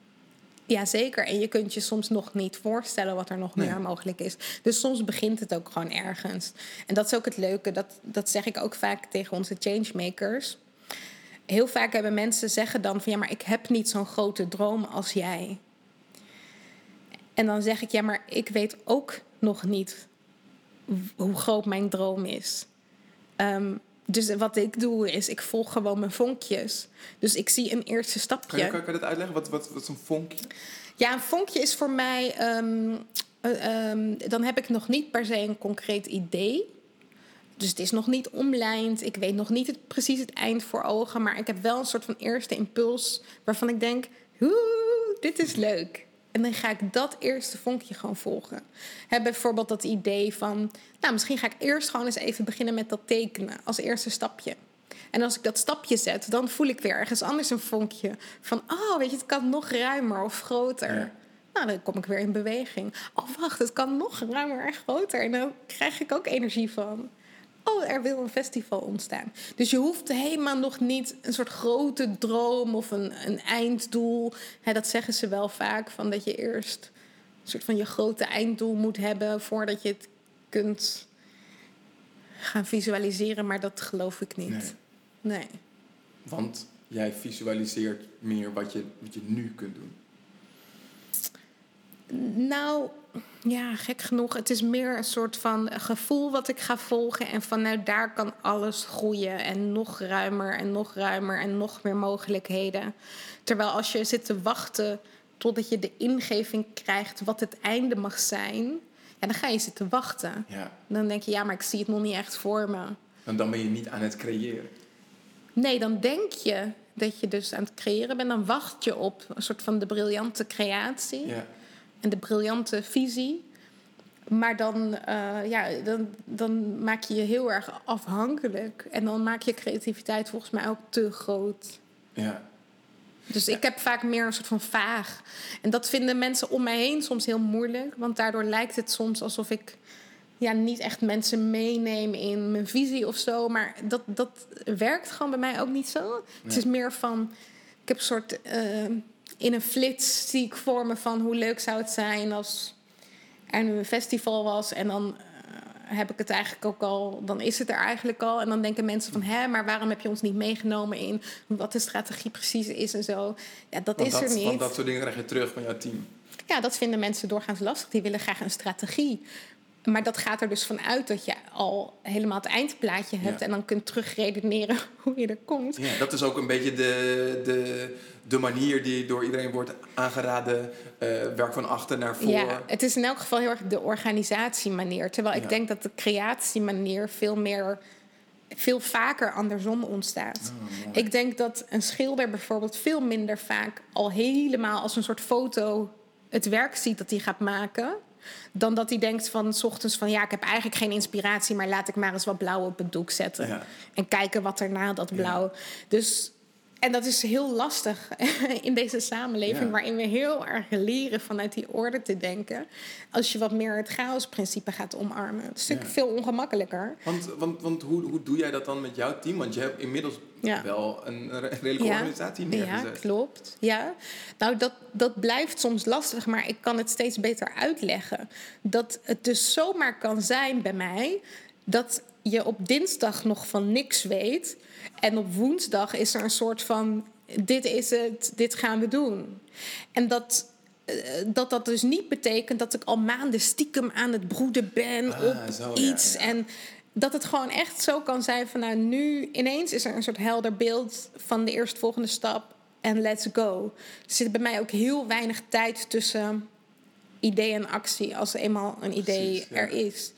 Ja, zeker. En je kunt je soms nog niet voorstellen wat er nog meer mogelijk is. Dus soms begint het ook gewoon ergens. En dat is ook het leuke, dat, dat zeg ik ook vaak tegen onze changemakers. Heel vaak hebben mensen zeggen dan van ja, maar ik heb niet zo'n grote droom als jij. En dan zeg ik ja, maar ik weet ook nog niet hoe groot mijn droom is. Ehm, dus wat ik doe is, ik volg gewoon mijn vonkjes. Dus ik zie een eerste stapje. Kan je, kan dat uitleggen? Wat, wat, wat is een vonkje? Ja, een vonkje is voor mij... Ehm, eh, ehm, dan heb ik nog niet per se een concreet idee. Dus het is nog niet omlijnd. Ik weet nog niet het, precies het eind voor ogen. Maar ik heb wel een soort van eerste impuls... waarvan ik denk, dit is leuk. En dan ga ik dat eerste vonkje gewoon volgen. Heb bijvoorbeeld dat idee van, nou, misschien ga ik eerst gewoon eens even beginnen met dat tekenen als eerste stapje. En als ik dat stapje zet, dan voel ik weer ergens anders een vonkje van, oh, weet je, het kan nog ruimer of groter. Nou, dan kom ik weer in beweging. Oh, wacht, het kan nog ruimer en groter. En dan krijg ik ook energie van oh, er wil een festival ontstaan. Dus je hoeft helemaal nog niet een soort grote droom of een, een einddoel. dat zeggen ze wel vaak, van dat je eerst een soort van je grote einddoel moet hebben voordat je het kunt gaan visualiseren. Maar dat geloof ik niet. Nee. nee. Want jij visualiseert meer wat je, wat je nu kunt doen. Nou, Ja, gek genoeg. Het is meer een soort van gevoel wat ik ga volgen. En vanuit daar kan alles groeien. En nog ruimer en nog ruimer en nog meer mogelijkheden. Terwijl als je zit te wachten totdat je de ingeving krijgt wat het einde mag zijn. Ja, dan ga je zitten wachten. Ja. Dan denk je, ja, maar ik zie het nog niet echt voor me. En dan ben je niet aan het creëren. Nee, dan denk je dat je dus aan het creëren bent. Dan wacht je op een soort van de briljante creatie Ja. En de briljante visie. Maar dan, eh, ja, dan, dan maak je je heel erg afhankelijk. En dan maak je creativiteit volgens mij ook te groot. Ja. Dus ik heb vaak meer een soort van vaag. En dat vinden mensen om mij heen soms heel moeilijk. Want daardoor lijkt het soms alsof ik ja, niet echt mensen meeneem in mijn visie of zo. Maar dat, dat werkt gewoon bij mij ook niet zo. Het is meer van, ik heb een soort, eh, in een flits zie ik voor me van hoe leuk zou het zijn als er nu een festival was. En dan eh, heb ik het eigenlijk ook al, dan is het er eigenlijk al. En dan denken mensen van, hè, maar waarom heb je ons niet meegenomen in wat de strategie precies is en zo. Ja, dat Want is er niet. Want dat soort dingen krijg je terug van jouw team. Ja, dat vinden mensen doorgaans lastig. Die willen graag een strategie. Maar dat gaat er dus vanuit dat je al helemaal het eindplaatje hebt... Ja. en dan kunt terugredeneren hoe je er komt. Ja, dat is ook een beetje de, de, de manier die door iedereen wordt aangeraden. eh, werk van achter naar voor. Ja, het is in elk geval heel erg de organisatiemanier. Terwijl Ja. ik denk dat de creatiemanier veel meer... veel vaker andersom ontstaat. Oh, mooi. ik denk dat een schilder bijvoorbeeld veel minder vaak... al helemaal als een soort foto het werk ziet dat hij gaat maken... dan dat hij denkt van s ochtends van... ja, ik heb eigenlijk geen inspiratie... maar laat ik maar eens wat blauw op het doek zetten. Ja. En kijken wat er na dat blauw... Dus... En dat is heel lastig in deze samenleving, Ja. waarin we heel erg leren vanuit die orde te denken. Als je wat meer het chaosprincipe gaat omarmen. Het is natuurlijk Ja. veel ongemakkelijker. Want, want, want hoe, hoe doe jij dat dan met jouw team? Want je hebt inmiddels Ja. wel een re- redelijke organisatie ja, neergezet. klopt. Ja. Nou, dat, dat blijft soms lastig, maar ik kan het steeds beter uitleggen. Dat het dus zomaar kan zijn bij mij dat je op dinsdag nog van niks weet. En op woensdag is er een soort van: dit is het, dit gaan we doen. En dat. eh, Dat dat dus niet betekent dat ik al maanden stiekem aan het broeden ben Ah, op zo, ja, iets. ja. En dat het gewoon echt zo kan zijn van nou nu ineens is er een soort helder beeld van de eerstvolgende stap en let's go. Er zit bij mij ook heel weinig tijd tussen idee en actie als eenmaal een idee Precies, ja. er is.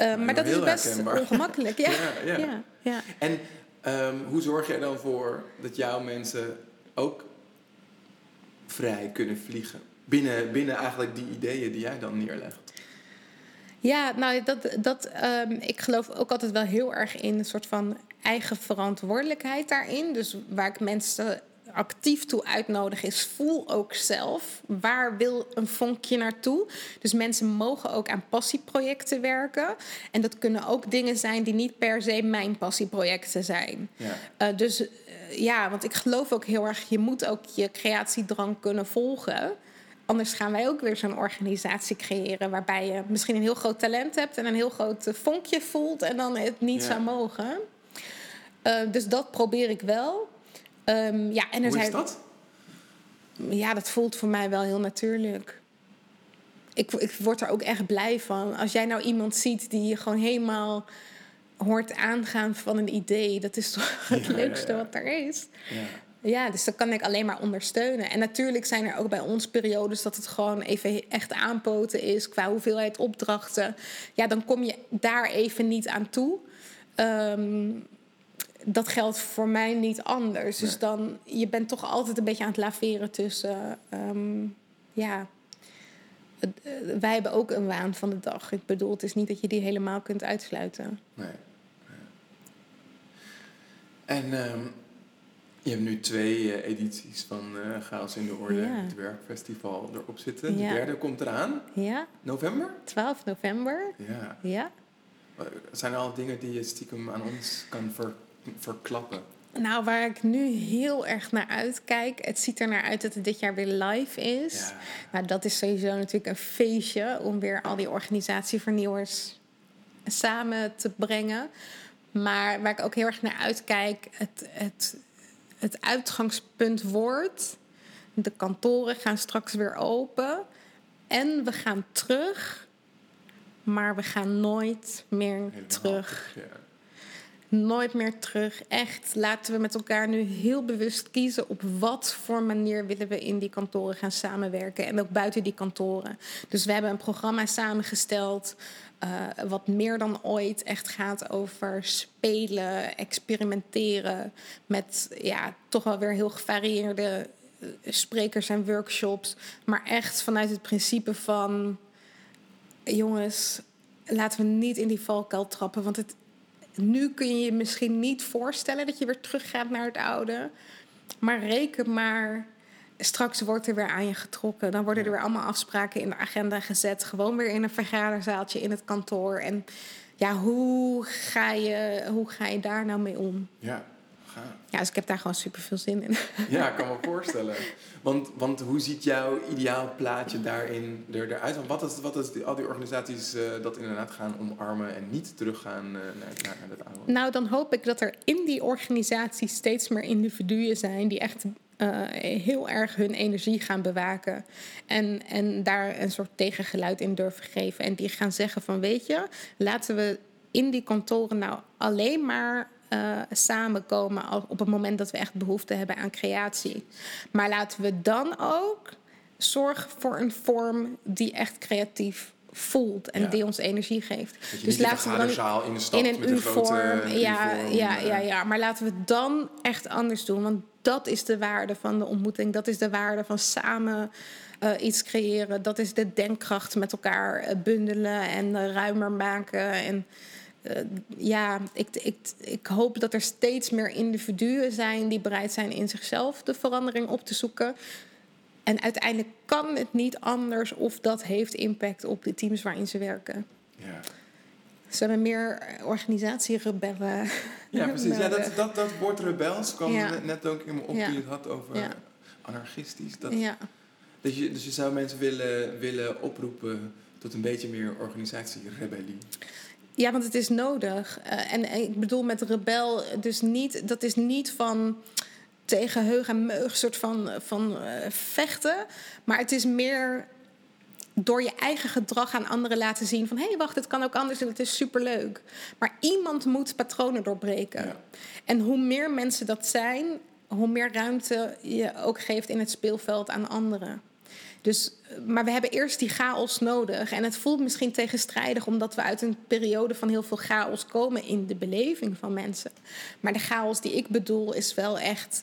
Uh, maar dat is best herkenbaar. ongemakkelijk. Ja, Ja, ja. ja. Ja, En ehm, hoe zorg jij dan voor dat jouw mensen ook vrij kunnen vliegen? Binnen, binnen eigenlijk die ideeën die jij dan neerlegt. Ja, nou, dat, dat, ehm, ik geloof ook altijd wel heel erg in een soort van eigen verantwoordelijkheid daarin. Dus waar ik mensen actief toe uitnodig is, voel ook zelf. Waar wil een vonkje naartoe? Dus mensen mogen ook aan passieprojecten werken. En dat kunnen ook dingen zijn die niet per se mijn passieprojecten zijn. Ja. Uh, dus uh, ja, want ik geloof ook heel erg, je moet ook je creatiedrang kunnen volgen. Anders gaan wij ook weer zo'n organisatie creëren waarbij je misschien een heel groot talent hebt en een heel groot vonkje voelt en dan het niet Ja. zou mogen. Uh, dus dat probeer ik wel. Um, ja, en er Hoe is dat? Ja, dat voelt voor mij wel heel natuurlijk. Ik, ik word er ook echt blij van. Als jij nou iemand ziet die je gewoon helemaal hoort aangaan van een idee, dat is toch het Ja, leukste ja, ja. wat er is. Ja. Ja, dus dat kan ik alleen maar ondersteunen. En natuurlijk zijn er ook bij ons periodes dat het gewoon even echt aanpoten is qua hoeveelheid opdrachten. Ja, dan kom je daar even niet aan toe. Um, dat geldt voor mij niet anders. Dus dan, je bent toch altijd een beetje aan het laveren tussen, um, ja. eh, Wij hebben ook een waan van de dag. Ik bedoel, het is niet dat je die helemaal kunt uitsluiten. Nee. En ehm, je hebt nu twee eh, edities van eh Chaos in de Orde, Ja. het werkfestival, erop zitten. De derde komt eraan, Ja, november. 12 november. Ja. Ja. Zijn er al dingen die je stiekem aan ons kan ver- verklappen? Nou, waar ik nu heel erg naar uitkijk. Het ziet er naar uit dat het dit jaar weer live is. Ja. Nou, dat is sowieso natuurlijk een feestje om weer al die organisatievernieuwers samen te brengen. Maar waar ik ook heel erg naar uitkijk, het, het, het uitgangspunt wordt. De kantoren gaan straks weer open. en we gaan terug, maar we gaan nooit meer Helemaal terug. Ja. Nooit meer terug. Echt, laten we met elkaar nu heel bewust kiezen op wat voor manier willen we in die kantoren gaan samenwerken. En ook buiten die kantoren. Dus we hebben een programma samengesteld. eh, wat meer dan ooit echt gaat over spelen, experimenteren. Met ja, toch wel weer heel gevarieerde eh, sprekers en workshops. Maar echt vanuit het principe van: jongens, laten we niet in die valkuil trappen. Want het, nu kun je je misschien niet voorstellen dat je weer teruggaat naar het oude. Maar reken maar, straks wordt er weer aan je getrokken. Dan worden er weer allemaal afspraken in de agenda gezet. Gewoon weer in een vergaderzaaltje in het kantoor. En ja, hoe ga je, hoe ga je daar nou mee om? Ja, gaaf. Ja, dus ik heb daar gewoon super veel zin in. Ja, ik kan me voorstellen. Want, want hoe ziet jouw ideaal plaatje daarin er, eruit? Want wat is, wat is die, al die organisaties eh, dat inderdaad gaan omarmen en niet teruggaan uh, naar, naar, naar het oude? Nou, dan hoop ik dat er in die organisatie steeds meer individuen zijn die echt uh, heel erg hun energie gaan bewaken. En, en daar een soort tegengeluid in durven geven. En die gaan zeggen van weet je, laten we in die kantoren nou alleen maar uh, samenkomen op het moment dat we echt behoefte hebben aan creatie. Maar laten we dan ook zorgen voor een vorm die echt creatief voelt en Ja. die ons energie geeft. Dus laten we dan zaal in de stad in een met een grote uniform, ja, ja, eh, ja, ja. Maar laten we het dan echt anders doen. Want dat is de waarde van de ontmoeting. Dat is de waarde van samen eh, iets creëren. Dat is de denkkracht met elkaar eh, bundelen en eh, ruimer maken. En eh, ja, ik, ik, ik hoop dat er steeds meer individuen zijn die bereid zijn in zichzelf de verandering op te zoeken. En uiteindelijk kan het niet anders of dat heeft impact op de teams waarin ze werken. Ja. Ze hebben meer organisatierebellen. Ja, precies. Ja, dat, dat, dat woord rebels kwam Ja. net, ook in me op Ja. toen je het had over Ja. anarchistisch. Dat, Ja. dat je, dus je zou mensen willen, willen oproepen tot een beetje meer organisatierebellie. Ja, want het is nodig. Eh, en, en ik bedoel met rebel, dus niet, dat is niet van tegen heug en meug soort van, van eh, vechten. Maar het is meer door je eigen gedrag aan anderen laten zien van... hé, hey, wacht, het kan ook anders en het is superleuk. Maar iemand moet patronen doorbreken. Ja. En hoe meer mensen dat zijn, hoe meer ruimte je ook geeft in het speelveld aan anderen. Dus, maar we hebben eerst die chaos nodig. En het voelt misschien tegenstrijdig, omdat we uit een periode van heel veel chaos komen in de beleving van mensen. Maar de chaos die ik bedoel, is wel echt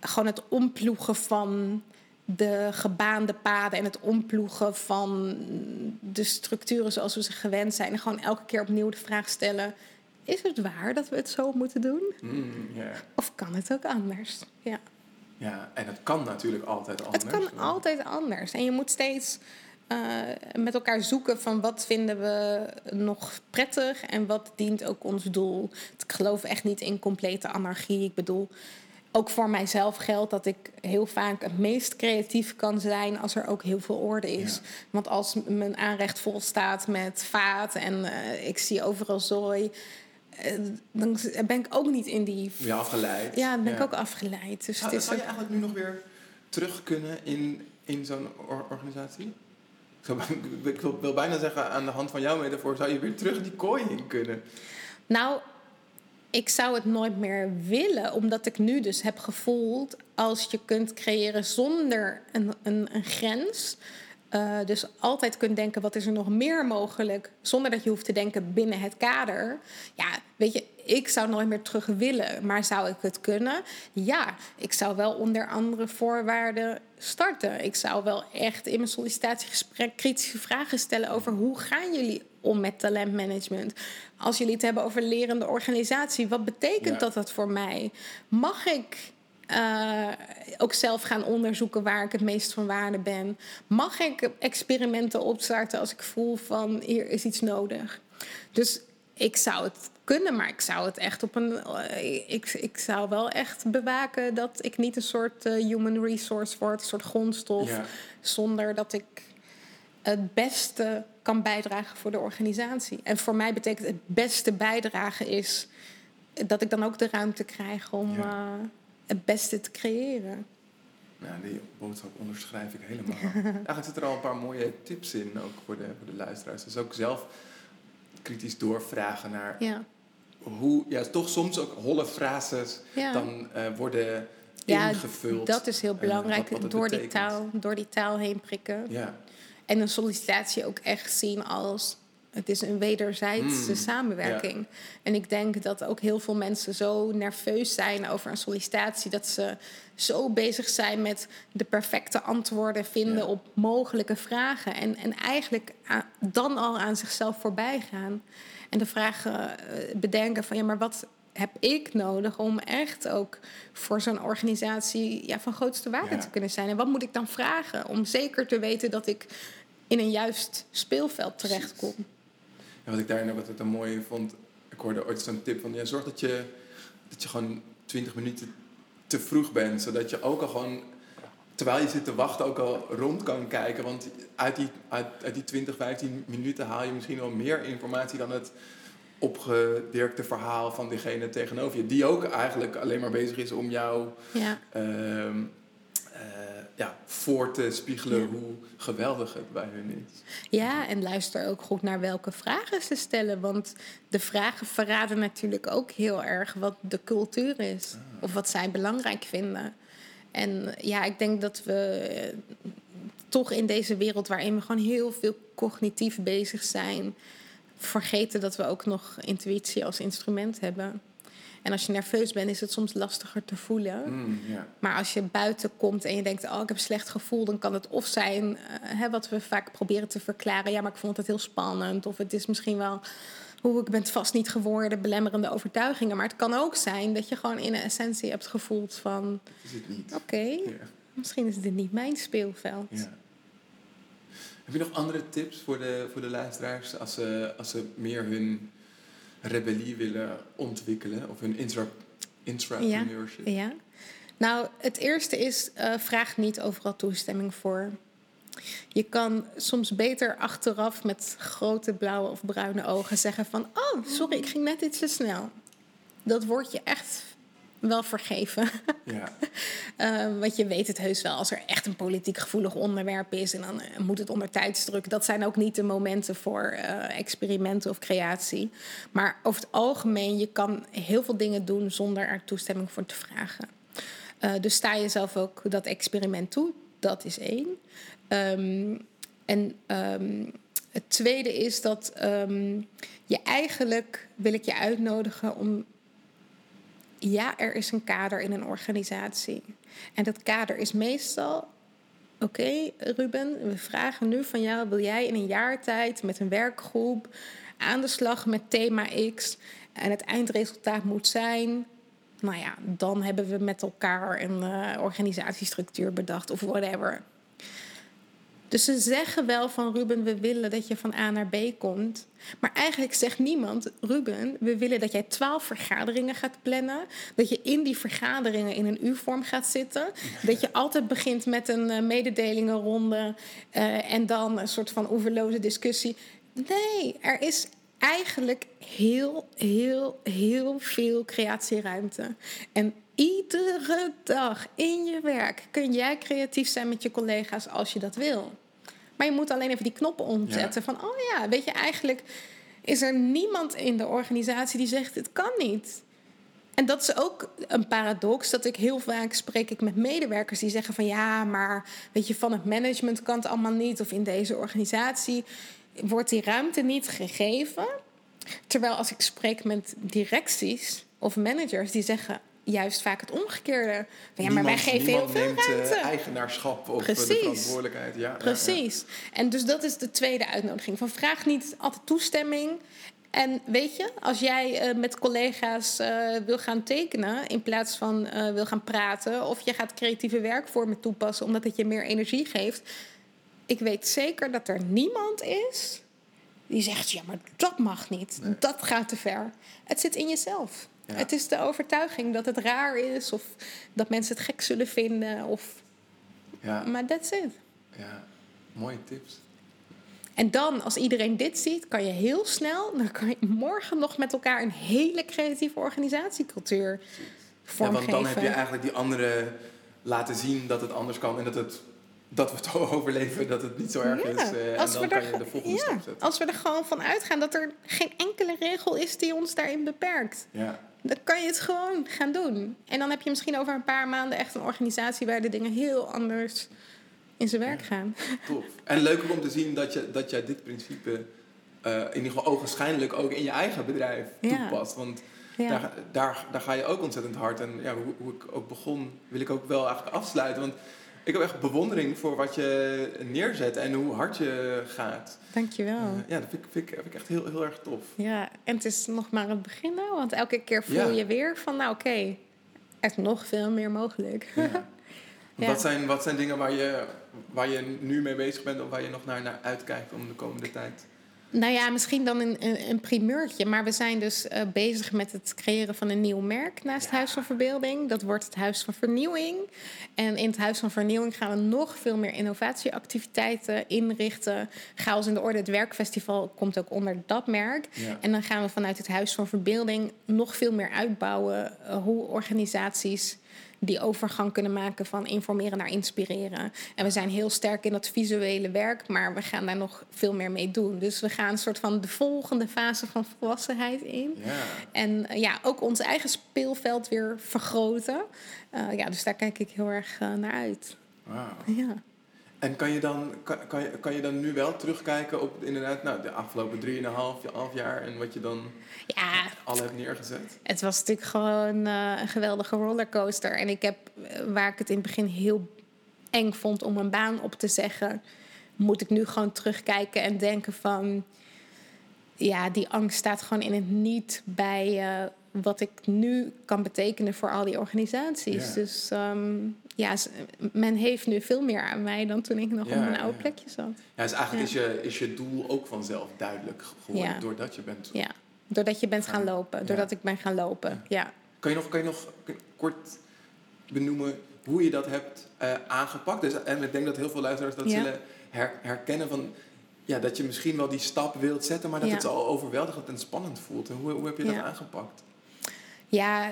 gewoon het omploegen van de gebaande paden en het omploegen van de structuren zoals we ze gewend zijn. En gewoon elke keer opnieuw de vraag stellen: is het waar dat we het zo moeten doen? Mm. Of kan het ook anders? Ja. Ja, en het kan natuurlijk altijd anders. Het kan altijd anders. En je moet steeds uh, met elkaar zoeken van wat vinden we nog prettig en wat dient ook ons doel. Ik geloof echt niet in complete anarchie. Ik bedoel, ook voor mijzelf geldt dat ik heel vaak het meest creatief kan zijn als er ook heel veel orde is. Ja. Want als mijn aanrecht vol staat met vaat en uh, ik zie overal zooi. Uh, dan ben ik ook niet in die. Ja, afgeleid. Ja, dan ben ja. ik ook afgeleid. Dus zou, het is zou je ook... eigenlijk nu nog weer terug kunnen in, in zo'n or organisatie? Ik, zou, ik wil, wil, bijna zeggen, aan de hand van jouw metafoor, zou je weer terug die kooi in kunnen? Nou, ik zou het nooit meer willen, omdat ik nu dus heb gevoeld... als je kunt creëren zonder een, een, een grens... Uh, dus altijd kunt denken, wat is er nog meer mogelijk... zonder dat je hoeft te denken binnen het kader. Ja, weet je, ik zou nooit meer terug willen, maar zou ik het kunnen? Ja, ik zou wel onder andere voorwaarden starten. Ik zou wel echt in mijn sollicitatiegesprek kritische vragen stellen... over hoe gaan jullie om met talentmanagement? Als jullie het hebben over lerende organisatie, wat betekent ja. dat dat voor mij? Mag ik uh, ook zelf gaan onderzoeken waar ik het meest van waarde ben? Mag ik experimenten opstarten als ik voel van hier is iets nodig? Dus ik zou het kunnen, maar ik zou het echt op een. Uh, ik, ik zou wel echt bewaken dat ik niet een soort uh, human resource word, een soort grondstof, Ja. zonder dat ik het beste kan bijdragen voor de organisatie. En voor mij betekent het beste bijdragen is dat ik dan ook de ruimte krijg om Ja. Uh, het beste te creëren. Nou, die boodschap onderschrijf ik helemaal. Eigenlijk zitten er al een paar mooie tips in, ook voor de, voor de luisteraars. Dus ook zelf kritisch doorvragen naar Ja. hoe, ja, toch soms ook holle frases Ja. dan eh, worden Ja, ingevuld. Dat is heel belangrijk, wat- wat het door, die taal, door die taal heen prikken. Ja, En een sollicitatie ook echt zien als... Het is een wederzijdse Mm, samenwerking. En ik denk dat ook heel veel mensen zo nerveus zijn over een sollicitatie... dat ze zo bezig zijn met de perfecte antwoorden vinden Ja. op mogelijke vragen. En, en eigenlijk dan al aan zichzelf voorbij gaan. En de vragen eh, bedenken van ja, maar wat heb ik nodig om echt ook voor zo'n organisatie ja, van grootste waarde Ja. te kunnen zijn? En wat moet ik dan vragen om zeker te weten dat ik in een juist speelveld terechtkom? En wat ik daarin ook altijd een mooie vond, ik hoorde ooit zo'n tip van, ja, zorg dat je, dat je gewoon 20 minuten te vroeg bent, zodat je ook al gewoon, terwijl je zit te wachten, ook al rond kan kijken. Want uit die, uit, uit die 20, 15 minuten haal je misschien wel meer informatie dan het opgedirkte verhaal van diegene tegenover je, die ook eigenlijk alleen maar bezig is om jou Ja, ehm, eh, ja, voor te spiegelen Ja. hoe geweldig het bij hun is. ja, en luister ook goed naar welke vragen ze stellen. Want de vragen verraden natuurlijk ook heel erg wat de cultuur is. Of wat zij belangrijk vinden. En ja, ik denk dat we eh, toch in deze wereld waarin we gewoon heel veel cognitief bezig zijn, vergeten dat we ook nog intuïtie als instrument hebben. En als je nerveus bent, is het soms lastiger te voelen. Mm. Maar als je buiten komt en je denkt, oh, ik heb een slecht gevoel, dan kan het of zijn, eh, hè, wat we vaak proberen te verklaren, ja, maar ik vond het heel spannend. Of het is misschien wel, hoe ik ben het vast niet geworden, belemmerende overtuigingen. Maar het kan ook zijn dat je gewoon in de essentie hebt gevoeld van, Dat is het niet. oké, Ja. misschien is dit niet mijn speelveld. Heb je nog andere tips voor de, voor de luisteraars als ze, als ze meer hun rebellie willen ontwikkelen of hun intra, intrapreneurship? Ja. Nou, het eerste is, eh, vraag niet overal toestemming voor. Je kan soms beter achteraf met grote blauwe of bruine ogen zeggen van... oh, sorry, ik ging net iets te snel. Dat wordt je echt wel vergeven. Ja. Eh, want je weet het heus wel als er echt een politiek gevoelig onderwerp is... en dan eh, moet het onder tijdsdruk. Dat zijn ook niet de momenten voor eh, experimenten of creatie. Maar over het algemeen, je kan heel veel dingen doen zonder er toestemming voor te vragen. Eh, dus sta jezelf ook dat experiment toe. Dat is één. Ehm, en ehm, het tweede is dat ehm, je eigenlijk wil ik je uitnodigen om. Ja, er is een kader in een organisatie. En dat kader is meestal. Oké, Ruben, we vragen nu van jou: wil jij in een jaar tijd met een werkgroep aan de slag met thema X? En het eindresultaat moet zijn nou ja, dan hebben we met elkaar een eh, organisatiestructuur bedacht of whatever. Dus ze zeggen wel van Ruben, we willen dat je van A naar B komt. Maar eigenlijk zegt niemand, Ruben, we willen dat jij twaalf vergaderingen gaat plannen. Dat je in die vergaderingen in een U-vorm gaat zitten. Dat je altijd begint met een eh, mededelingenronde eh, en dan een soort van oeverloze discussie. Nee, er is eigenlijk heel, heel, heel veel creatieruimte. En iedere dag in je werk kun jij creatief zijn met je collega's als je dat wil. Maar je moet alleen even die knoppen omzetten van, oh ja, weet je, eigenlijk is er niemand in de organisatie die zegt, het kan niet. En dat is ook een paradox, dat ik heel vaak spreek ik met medewerkers die zeggen van, ja, maar weet je, van het management kan het allemaal niet, of in deze organisatie wordt die ruimte niet gegeven. Terwijl als ik spreek met directies of managers, die zeggen juist vaak het omgekeerde. Ja, maar wij Niemand- geven heel veel neemt, eh, ruimte. eigenaarschap of eh, de verantwoordelijkheid. Ja, ja, ja. Precies. En dus dat is de tweede uitnodiging. Van vraag niet altijd toestemming. En weet je, als jij eh, met collega's eh, wil gaan tekenen in plaats van eh, wil gaan praten, of je gaat creatieve werkvormen toepassen omdat het je meer energie geeft. Ik weet zeker dat er niemand is die zegt: ja, maar dat mag niet. Nee. Dat gaat te ver. Het zit in jezelf. Ja. Het is de overtuiging dat het raar is, of dat mensen het gek zullen vinden. Of... Ja, Maar that's it. ja, mooie tips. En dan, als iedereen dit ziet, kan je heel snel, dan kan je morgen nog met elkaar een hele creatieve organisatiecultuur Ja, vormgeven. want dan heb je eigenlijk die andere laten zien dat het anders kan en dat, het, dat we het overleven, dat het niet zo erg Ja, is. eh, en dan we kan je de volgende ja, stap zetten. Als we er gewoon van uitgaan dat er geen enkele regel is die ons daarin beperkt. Ja. Dan kan je het gewoon gaan doen. En dan heb je misschien over een paar maanden echt een organisatie waar de dingen heel anders in zijn werk gaan. Tof. En leuk om te zien dat, je, dat jij dit principe eh, in ieder geval ogenschijnlijk ook in je eigen bedrijf Ja. toepast. Want Ja. daar, daar, daar ga je ook ontzettend hard. En ja, hoe, hoe ik ook begon, wil ik ook wel eigenlijk afsluiten. Want ik heb echt bewondering voor wat je neerzet en hoe hard je gaat. Dankjewel. Eh, ja, dat vind ik, vind, ik, vind ik echt heel, heel erg tof. Ja, en het is nog maar het begin nou. Want elke keer voel Ja. je weer van, nou oké, er is nog veel meer mogelijk. Ja. Ja. Wat, zijn, wat zijn dingen waar je, waar je nu mee bezig bent of waar je nog naar, naar uitkijkt om de komende tijd? Nou ja, misschien dan een, een, een primeurtje. Maar we zijn dus eh, bezig met het creëren van een nieuw merk naast Ja. Huis van Verbeelding. Dat wordt het Huis van Vernieuwing. En in het Huis van Vernieuwing gaan we nog veel meer innovatieactiviteiten inrichten. Chaos in de Orde, het werkfestival, komt ook onder dat merk. Ja. En dan gaan we vanuit het Huis van Verbeelding nog veel meer uitbouwen eh, hoe organisaties die overgang kunnen maken van informeren naar inspireren. En we zijn heel sterk in dat visuele werk, maar we gaan daar nog veel meer mee doen. Dus we gaan een soort van de volgende fase van volwassenheid in. Ja. En eh, ja, ook ons eigen speelveld weer vergroten. Eh, ja, dus daar kijk ik heel erg eh, naar uit. Ja. En kan je, dan, kan, kan, je, kan je dan nu wel terugkijken op inderdaad, nou, de afgelopen 3,5 half jaar en wat je dan ja, al hebt neergezet? Het was natuurlijk gewoon eh, een geweldige rollercoaster. En ik heb, eh, waar ik het in het begin heel eng vond om een baan op te zeggen, moet ik nu gewoon terugkijken en denken van, ja, die angst staat gewoon in het niet bij eh, wat ik nu kan betekenen voor al die organisaties. Ja. Dus ehm, ja, men heeft nu veel meer aan mij dan toen ik nog Ja, op mijn oude ja. plekje zat. Ja, dus eigenlijk. Is, je, is je doel ook vanzelf duidelijk geworden doordat je bent. Ja, doordat je bent gaan lopen, doordat ik ben gaan lopen. ja. Kan je nog, kan je nog kort benoemen hoe je dat hebt eh, aangepakt? Dus, en ik denk dat heel veel luisteraars dat zullen her- herkennen van... Ja, dat je misschien wel die stap wilt zetten, maar dat Ja. het zo overweldigend en spannend voelt. En hoe, hoe heb je dat Ja. aangepakt? Ja,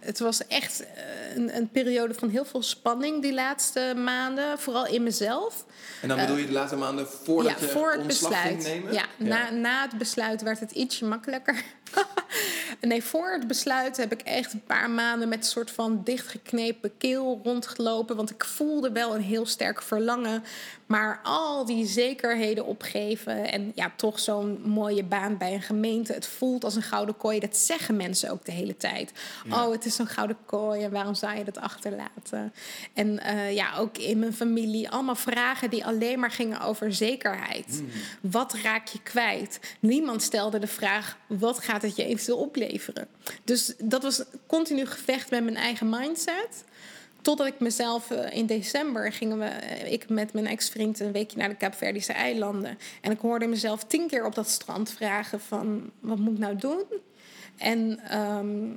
het was echt eh, een, een periode van heel veel spanning die laatste maanden. Vooral in mezelf. En dan bedoel je de laatste maanden voordat ja, je voor het besluit. ging nemen? Ja, Na, na het besluit werd het ietsje makkelijker. nee, voor het besluit heb ik echt een paar maanden met een soort van dichtgeknepen keel rondgelopen. Want ik voelde wel een heel sterk verlangen. Maar al die zekerheden opgeven. En ja, toch zo'n mooie baan bij een gemeente. Het voelt als een gouden kooi. Dat zeggen mensen ook de hele tijd. Ja. Oh, het is zo'n gouden kooi. En waarom zou je dat achterlaten? En eh, ja, ook in mijn familie. Allemaal vragen die alleen maar gingen over zekerheid. Wat raak je kwijt? Niemand stelde de vraag: wat gaat het je eventueel opleveren? Dus dat was continu gevecht met mijn eigen mindset. Totdat ik mezelf eh, in december gingen we, eh, ik met mijn ex-vriend een weekje naar de Kaapverdische eilanden. En ik hoorde mezelf tien keer op dat strand vragen van wat moet ik nou doen? En ehm,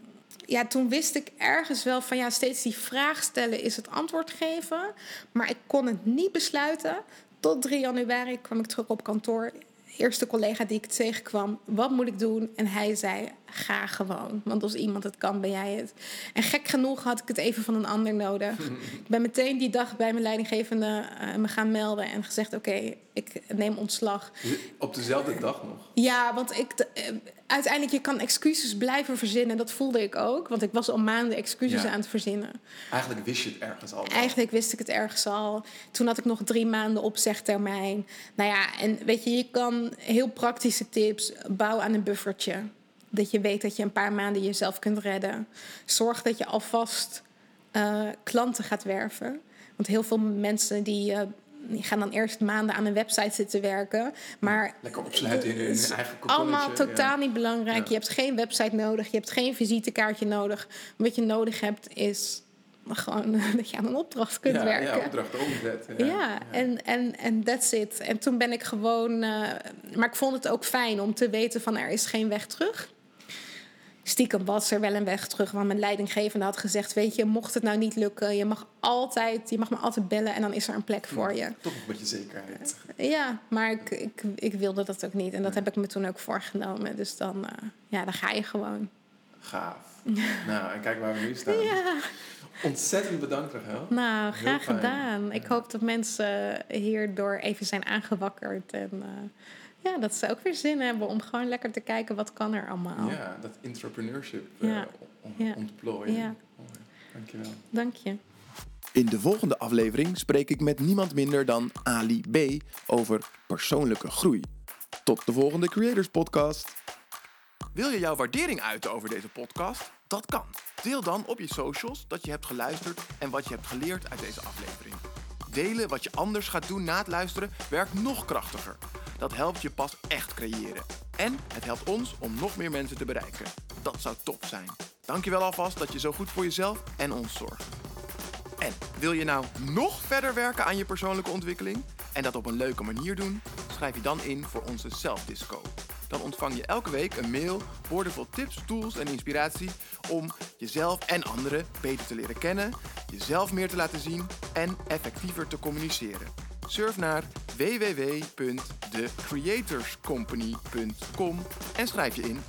ja, toen wist ik ergens wel van ja, steeds die vraag stellen is het antwoord geven. Maar ik kon het niet besluiten. Tot 3 januari kwam ik terug op kantoor. Eerste collega die ik tegenkwam, wat moet ik doen? En hij zei, ga gewoon. Want als iemand het kan, ben jij het. En gek genoeg had ik het even van een ander nodig. ik ben meteen die dag bij mijn leidinggevende eh, me gaan melden en gezegd, oké, ik neem ontslag. Op dezelfde dag nog? Ja, want ik, eh, uiteindelijk, je kan excuses blijven verzinnen. Dat voelde ik ook, want ik was al maanden excuses Ja. aan het verzinnen. Eigenlijk wist je het ergens al. Eigenlijk wist ik het ergens al. Toen had ik nog drie maanden opzegtermijn. Nou ja, en weet je, je kan heel praktische tips. Bouw aan een buffertje. Dat je weet dat je een paar maanden jezelf kunt redden. Zorg dat je alvast eh, klanten gaat werven. Want heel veel mensen die, eh, die gaan dan eerst maanden aan een website zitten werken. Maar Lekker opsluiten in hun eigen Allemaal ja. totaal niet belangrijk. Je hebt geen website nodig. Je hebt geen visitekaartje nodig. Wat je nodig hebt is gewoon dat je aan een opdracht kunt ja, werken. Ja, opdrachten omzet. Ja, en, en, en that's it. En toen ben ik gewoon... eh, maar ik vond het ook fijn om te weten van er is geen weg terug. Stiekem was er wel een weg terug. Want mijn leidinggevende had gezegd... weet je, mocht het nou niet lukken... je mag altijd, je mag me altijd bellen en dan is er een plek voor je. Toch een beetje zekerheid. Ja, maar ik, ik, ik wilde dat ook niet. En dat heb ik me toen ook voorgenomen. Dus dan, eh, ja, dan ga je gewoon. Gaaf. nou, en kijk waar we nu staan. Ja, Ontzettend bedankt, Rachel. Nou, graag gedaan. Ik hoop dat mensen hierdoor even zijn aangewakkerd. En eh, ja, dat ze ook weer zin hebben om gewoon lekker te kijken wat kan er allemaal. Ja, dat entrepreneurship Ja. eh, ontplooien. Ja. Dankjewel. Dank je. In de volgende aflevering spreek ik met niemand minder dan Ali B. over persoonlijke groei. Tot de volgende Creators Podcast. Wil je jouw waardering uiten over deze podcast? Dat kan. Deel dan op je socials dat je hebt geluisterd en wat je hebt geleerd uit deze aflevering. Delen wat je anders gaat doen na het luisteren werkt nog krachtiger. Dat helpt je pas echt creëren. En het helpt ons om nog meer mensen te bereiken. Dat zou top zijn. Dankjewel alvast dat je zo goed voor jezelf en ons zorgt. En wil je nou nog verder werken aan je persoonlijke ontwikkeling en dat op een leuke manier doen? Schrijf je dan in voor onze Self-Disco. Dan ontvang je elke week een mail boordevol tips, tools en inspiratie om jezelf en anderen beter te leren kennen, jezelf meer te laten zien en effectiever te communiceren. Surf naar www.thecreatorscompany.com en schrijf je in